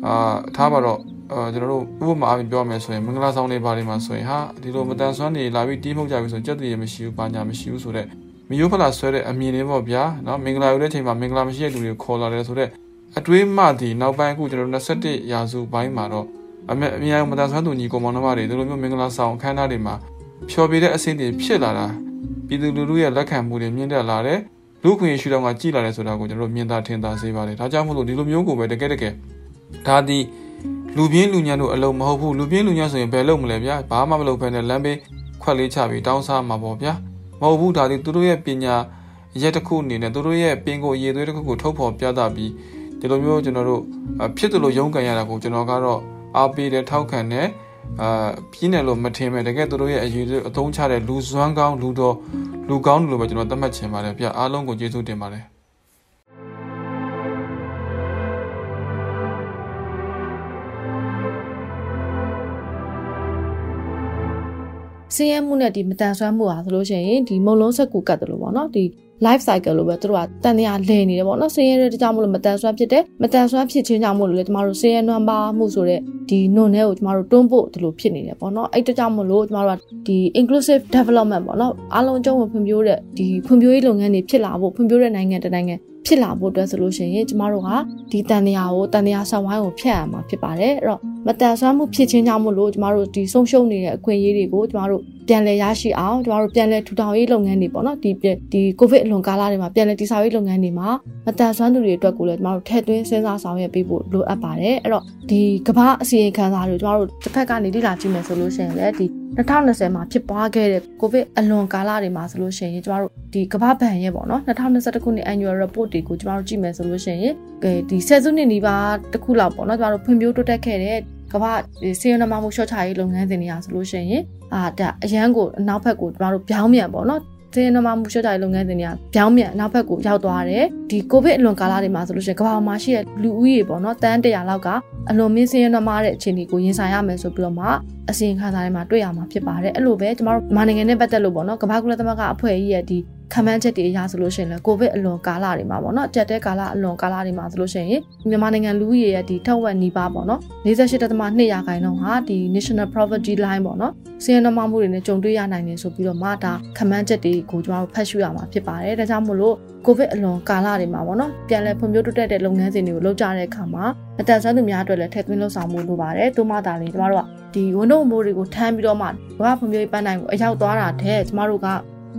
အာထားပါတော့အာကျွန်တော်တို့ဥပမာအပြင်ပြောမယ်ဆိုရင်မင်္ဂလာဆောင်တွေဘာတွေမှာဆိုရင်ဟာဒီလိုမတန်ဆွမ်းနေလာပြီးတီးမှုတ်ကြပြီဆိုရင်ကြက်တည်းရမရှိဘူးဘာညာမရှိဘူးဆိုတော့မယိုးဖလာဆွဲတဲ့အမြင်လေးပေါ့ဗျာနော်မင်္ဂလာယူတဲ့ချိန်မှာမင်္ဂလာမရှိတဲ့လူတွေခေါ်လာတယ်ဆိုတော့ အတွေးမှဒီနောက်ပိုင်းအခုကျွန်တော်တို့21ရာစုပိုင်းမှာတော့အမေအများမတန်ဆွမ်းသူညီကောင်မောင်နှမတွေဒီလိုမျိုးမင်္ဂလာဆောင်အခမ်းအနားတွေမှာဖျော်ပြတဲ့အဆင့်တွေဖြစ်လာတာပြည်သူလူထုရဲ့လက်ခံမှုတွေမြင့်တက်လာတယ်လူခွင့်ရှုထောင့်ကကြည်လာတယ်ဆိုတာကိုကျွန်တော်တို့မြင်သာထင်သာစေပါတယ်ဒါကြောင့်မို့လို့ဒီလိုမျိုးကိုပဲတကယ်တကယ်ဒါဒီလူပြင်းလူညံ့တို့အလုံးမဟုတ်ဘူးလူပြင်းလူညံ့ဆိုရင်ဘယ်လုပ်မလဲဗျာဘာမှမလုပ်ဘဲနဲ့လမ်းဘေးခွက်လေးချပြီးတောင်းစားမှာပေါ့ဗျာမဟုတ်ဘူးဒါဒီသူတို့ရဲ့ပညာရက်တစ်ခုအနေနဲ့သူတို့ရဲ့ပင်ကိုရည်သွေးတစ်ခုကိုထုတ်ဖော်ပြသပြီး ဒီလိုမျိုးကျွန်တော်တို့ဖြစ်တယ်လို့ရုန်းကန်ရတာကိုကျွန်တော်ကတော့အားပေးတယ်ထောက်ခံတယ်အာပြင်းတယ်လို့မထင်မဲ့တကယ်သူတို့ရဲ့အရေးအသုံးချတဲ့လူစွမ်းကောင်းလူတော်လူကောင်းလို့ပဲကျွန်တော်သတ်မှတ်ချင်ပါတယ်ဗျအားလုံးကိုကျေးဇူးတင်ပါတယ်ဆင်းရဲမှုနဲ့ဒီမတန်ဆွမ်းမှုဟာဆိုလို့ရှိရင်ဒီမုံလုံးဆက်ကူကတ်တယ်လို့ပေါ့နော်ဒီ life cycle လို့ပဲသူတို့ကတန်တရားလဲနေတယ်ပေါ့နော်ဆင်းရဲတဲ့ကြောင့်မလို့မတန်ဆွမ်းဖြစ်တယ်မတန်ဆွမ်းဖြစ်ခြင်းကြောင့်မလို့လေကျမတို့ဆင်းရဲနွမ်းပါမှုဆိုတဲ့ဒီနွန်ထဲကိုကျမတို့တွန်းဖို့ဒီလိုဖြစ်နေတယ်ပေါ့နော်အဲ့တကြောင့်မလို့ကျမတို့ကဒီ inclusive development ပေါ့နော်အားလုံးအကျုံးဝင်ဖွံ့ဖြိုးတဲ့ဒီဖွံ့ဖြိုးရေးလုပ်ငန်းတွေဖြစ်လာဖို့ဖွံ့ဖြိုးတဲ့နိုင်ငံတနိုင်ငံဖြစ်လာဖို့အတွက်ဆိုလို့ရှိရင်ကျမတို့ကဒီတန်တရားကိုတန်တရားဆောင်ဝိုင်းကိုဖျက်ရမှာဖြစ်ပါတယ်အဲ့တော့မတန်ဆွမ်းမှုဖြစ်ခြင်းကြောင့်မလို့ကျမတို့ဒီဆုံးရှုံးနေတဲ့အခွင့်အရေးတွေကိုကျမတို့ပြန်လည်ရရှိအောင်ကျမတို့ပြန်လည်ထူထောင်ရေးလုပ်ငန်းတွေပေါ့နော်ဒီဒီကိုဗစ်အလွန်ကာလတွေမှာပြန်လည်တည်ဆောက်ရေးလုပ်ငန်းတွေမှာမတန်ဆွမ်းသူတွေအတွက်ကိုလည်းကျမတို့ထည့်သွင်းစဉ်းစားဆောင်ရွက်ပေးဖို့လိုအပ်ပါတယ်အဲ့တော့ဒီကမ္ဘာအစီရင်ခံစာတွေကျမတို့တစ်ဖက်ကနေလေ့လာကြည့်မယ်ဆိုလို့ရှိရင်လည်းဒီ2020မှာဖြစ်ပွားခဲ့တဲ့ကိုဗစ်အလွန်ကာလတွေမှာဆိုလို့ရှိရင်ကျမတို့ဒီကမ္ဘာဘဏ်ရဲ့ပေါ့နော်2021ခုနှစ် annual report တွေကိုကျမတို့ကြည့်မယ်ဆိုလို့ရှိရင်ဒီဆယ်စုနှစ်နီးပါးတစ်ခုလောက်ပေါ့နော်ကျမတို့ဖွံ့ဖြိုးတိုးတက်ခဲ့တဲ့ကမ္ဘာစေရနမမှုရှော့ချရေးလုပ်ငန်းစဉ်တွေအားဆိုလို့ရှိရင်အာဒါအရန်ကိုအနောက်ဘက်ကိုကျမတို့ပြောင်းမြန်ပေါ့နော်စေရနမမှုရှော့ချရေးလုပ်ငန်းစဉ်တွေကပြောင်းမြန်အနောက်ဘက်ကိုရောက်သွားတယ်ဒီကိုဗစ်အလွန်ကာလတွေမှာဆိုလို့ရှိရင်ကမ္ဘာမှာရှိတဲ့လူဦးရေပေါ့နော်တန်းတရာလောက်ကအလွန်မင်းစေရနမတဲ့အခြေအနေကိုရင်ဆိုင်ရမယ်ဆိုပြီးတော့မှအစီရင်ခံစာတွေမှာတွေ့ရမှာဖြစ်ပါတယ်အဲ့လိုပဲကျမတို့မြန်မာနိုင်ငံနဲ့ပတ်သက်လို့ပေါ့နော်ကမ္ဘာကုလသမဂ္ဂအဖွဲ့ကြီးရဲ့ဒီ ခမန်းချက်တွေအရဆိုလို့ရှိရင်လည်းကိုဗစ်အလွန်ကာလတွေမှာပေါ့နော်တက်တဲ့ကာလအလွန်ကာလတွေမှာဆိုလို့ရှိရင်မြန်မာနိုင်ငံလူဦးရေရဲ့ဒီထောက်ဝက်နီးပါးပေါ့နော်48.2ရာခိုင်နှုန်းဟာဒီ national poverty line ပေါ့နော်စီးရဲနှမမှုတွေနဲ့ကြုံတွေ့ရနိုင်တယ်ဆိုပြီးတော့မှဒါခမန်းချက်တွေကိုကျွန်တော်တို့ဖတ်ရှုရမှာဖြစ်ပါတယ်ဒါကြောင့်မို့လို့ကိုဗစ်အလွန်ကာလတွေမှာပေါ့နော်ပြန်လည်ဖွံ့ဖြိုးတိုးတက်တဲ့လုပ်ငန်းစဉ်တွေကိုလုပ်ကြတဲ့အခါမှာအတန်ဆန်းသူများအတွက်လည်းထည့်သွင်းလုပ်ဆောင်မှုလိုပါတယ်။သို့မှသာလေကျမတို့ကဒီဝန်တော့မိုးတွေကိုထမ်းပြီးတော့မှဘာဖွံ့ဖြိုးရေးပန်းနိုင်ကိုအရောက်သွားတာတဲ့ကျမတို့က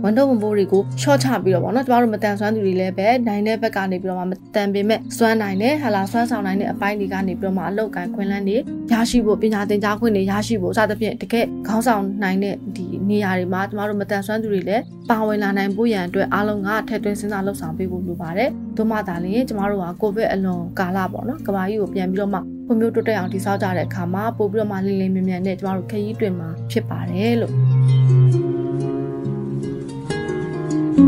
ဝန်တော့ဝန်ပိုးတွေကို short ချပြီးတော့ပေါ့နော်ကျမတို့မတန်ဆွမ်းသူတွေလည်းပဲနိုင်တဲ့ဘက်ကနေပြီးတော့မှမတန်ပေမဲ့စွမ်းနိုင်တဲ့ဟာလာစွမ်းဆောင်နိုင်တဲ့အပိုင်းတွေကနေပြီးတော့မှအလောက်ကန်ခွင့်လန်းတွေရရှိဖို့ပညာသင်ကြားခွင့်တွေရရှိဖို့စသဖြင့်တကယ်ခေါင်းဆောင်နိုင်တဲ့ဒီနေရာတွေမှာကျမတို့မတန်ဆွမ်းသူတွေလည်းပါဝင်လာနိုင်ဖို့ရန်အတွက်အားလုံးကထည့်သွင်းစဉ်းစားလှုပ်ဆောင်ပေးဖို့လိုပါတယ်။သို့မှသာလျှင်ကျမတို့ကကိုဗစ်အလွန်ကာလပေါ့နော်ကဘာကြီးကိုပြန်ပြီးတော့မှဖွံ့ဖြိုးတိုးတက်အောင်တည်ဆောက်ကြတဲ့အခါမှာပို့ပြီးတော့မှလင်းလင်းမြန်မြန်နဲ့ကျမတို့ခရီးတွင်မှာဖြစ်ပါတယ်လို့ မိ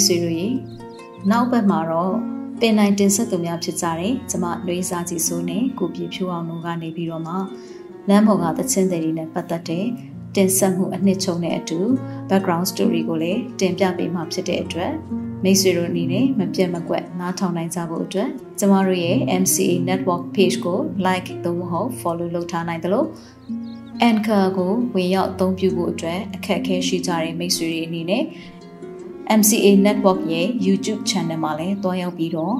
တ်ဆွေတို့ရေနောက်ဘက်မှာတော့ ပင်နိုင်တင်ဆက်သူများဖြစ်ကြတယ်ကျမလွေးစားကြည့်စိုးနဲ့ကိုပြဖြိုးအောင်တို့ကနေပြီးတော့မှလမ်းပေါ်ကသချင်းတွေနဲ့ပတ်သက်တဲ့တင်ဆက်မှုအနှစ်ချုပ်နဲ့အတူ background story ကိုလည်းတင်ပြပေးမှာဖြစ်တဲ့အတွက်မိတ်ဆွေတို့အနေနဲ့မပြတ်မကွက်နားထောင်နိုင်ကြဖို့အတွက်ကျမတို့ရဲ့ MCA network page ကို like သို့မဟုတ် follow လုပ်ထားနိုင်တယ်လို့ Anchor ကိုဝင်ရောက်အသုံးပြုဖို့အတွက်အခက်အခဲရှိကြတဲ့မိတ်ဆွေတွေအနေနဲ့ MCA Network ရဲ့ YouTube Channel မှာလည်းတွားရောက်ပြီးတော့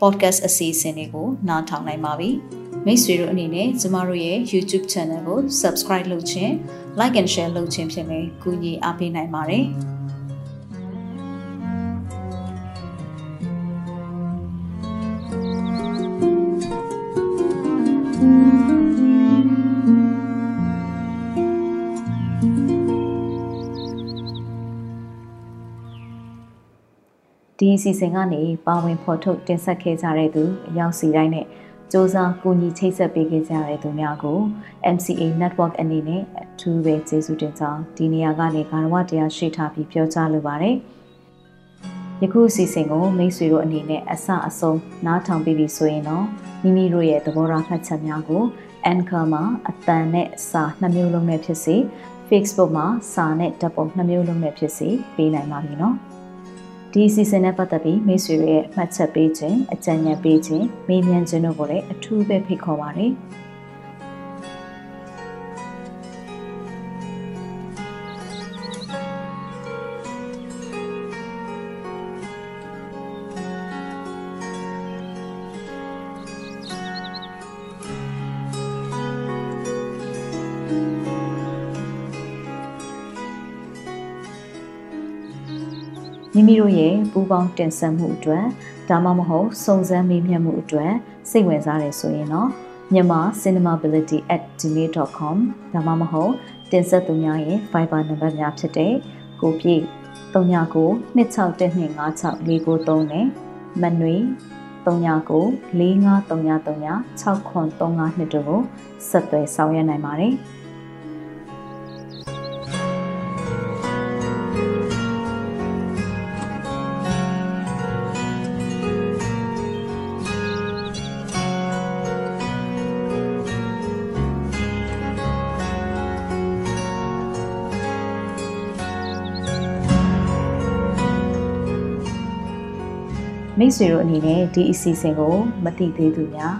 podcast အစီအစဉ်တွေကိုနားထောင်နိုင်ပါပြီ။မိတ်ဆွေတို့အနေနဲ့ကျမတို့ရဲ့ YouTube Channel ကို Subscribe လုပ်ခြင်း Like and Share လုပ်ခြင်းဖြင့်လည်းကူညီအားပေးနိုင်ပါတယ်။ ဒီအစီအစဉ်ကနေပါဝင်ဖော်ထုတ်တင်ဆက်ခဲ့ကြတဲ့သူအယောက်စီတိုင်းနဲ့စ조사ကူညီချိတ်ဆက်ပေးခဲ့ကြတဲ့သူများကို MCA Network အနေနဲ့အထူးပဲကျေးဇူးတင်ကြောင်းဒီနေရာကနေဂါရဝတရားရှိထားပြီးပြောကြားလိုပါတယ်။ယခုအစီအစဉ်ကိုမိတ်ဆွေတို့အနေနဲ့အစအဆုံးနားထောင်ပြီးပြီဆိုရင်တော့မိမိတို့ရဲ့သဘောထားမှတ်ချက်များကို Anchor မှာအတန်နဲ့စာနှစ်မျိုးလုံးနဲ့ဖြစ်စေ Facebook မှာစာနဲ့ဓာတ်ပုံနှစ်မျိုးလုံးနဲ့ဖြစ်စေပေးနိုင်ပါပြီနော်။ ဒီအစီအစဉ်နဲ့ပတ်သက်ပြီးမိတ်ဆွေတွေရဲ့မှတ်ချက်ပေးခြင်းအကြံဉာဏ်ပေးခြင်းမေးမြန်းခြင်းတို့ကိုလည်းအထူးပဲဖိတ်ခေါ်ပါတယ် မိမိတို့ရဲ့ပူပေါင်းတင်ဆက်မှုအတွက်ဒါမှမဟုတ်စုံစမ်းမေးမြန်းမှုအတွက်စိတ်ဝင်စားတယ်ဆိုရင်တော့မြန်မာ cinemability@gmail.com ဒါမှမဟုတ်တင်ဆက်သူများရဲ့ Viber နံပါတ်များဖြစ်တဲ့ကိုပြည့်39 26125643နဲ့မနွေ39 4533 6935နှစ်တို့ကိုဆက်သွယ်ဆောင်ရွက်နိုင်ပါတယ်။ မိတ်ဆွေတို့အနေနဲ့ဒီအစီအစဉ်ကိုမသိသေးသူများ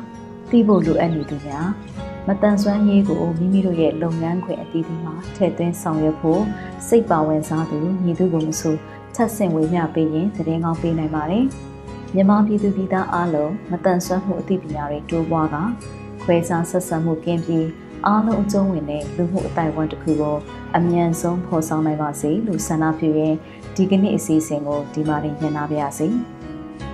သိဖို့လိုအပ်နေသူများမတန်ဆွမ်းရေးကိုမိမိတို့ရဲ့လုပ်ငန်းခွင်အသီးသီးမှာထည့်သွင်းဆောင်ရွက်ဖို့စိတ်ပါဝင်စားသူညီသူကိုမဆိုထပ်ဆင့်ဝေမျှပေးရင်သတင်းကောင်းပေးနိုင်ပါတယ်။မြန်မာပြည်သူပြည်သားအားလုံးမတန်ဆွမ်းမှုအသိပညာတွေတိုးပွားကခွဲခြားဆက်ဆံမှုကင်းပြီးအားလုံးအကျုံးဝင်တဲ့လူမှုအတိုင်းအဝန်တစ်ခုကိုအမြန်ဆုံးဖော်ဆောင်နိုင်ပါစေလို့ဆန္ဒပြုရင်းဒီကနေ့အစီအစဉ်ကိုဒီမှာတင်ညှိနှိုင်းပါရစေ။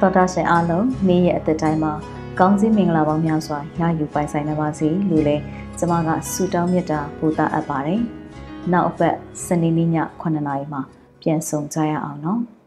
တော်တာရှင်အားလုံးနေ့ရက်အသက်တိုင်းမှာကောင်းစည်းမင်္ဂလာပေါင်းများစွာရယူပိုင်ဆိုင်နိုင်ပါစေလို့လည်းကျမကဆုတောင်းမေတ္တာပို့သအပ်ပါတယ်။နောက်အပတ်စနေနေ့ည9:00နာရီမှာပြန်ဆောင်ကြရအောင်နော်။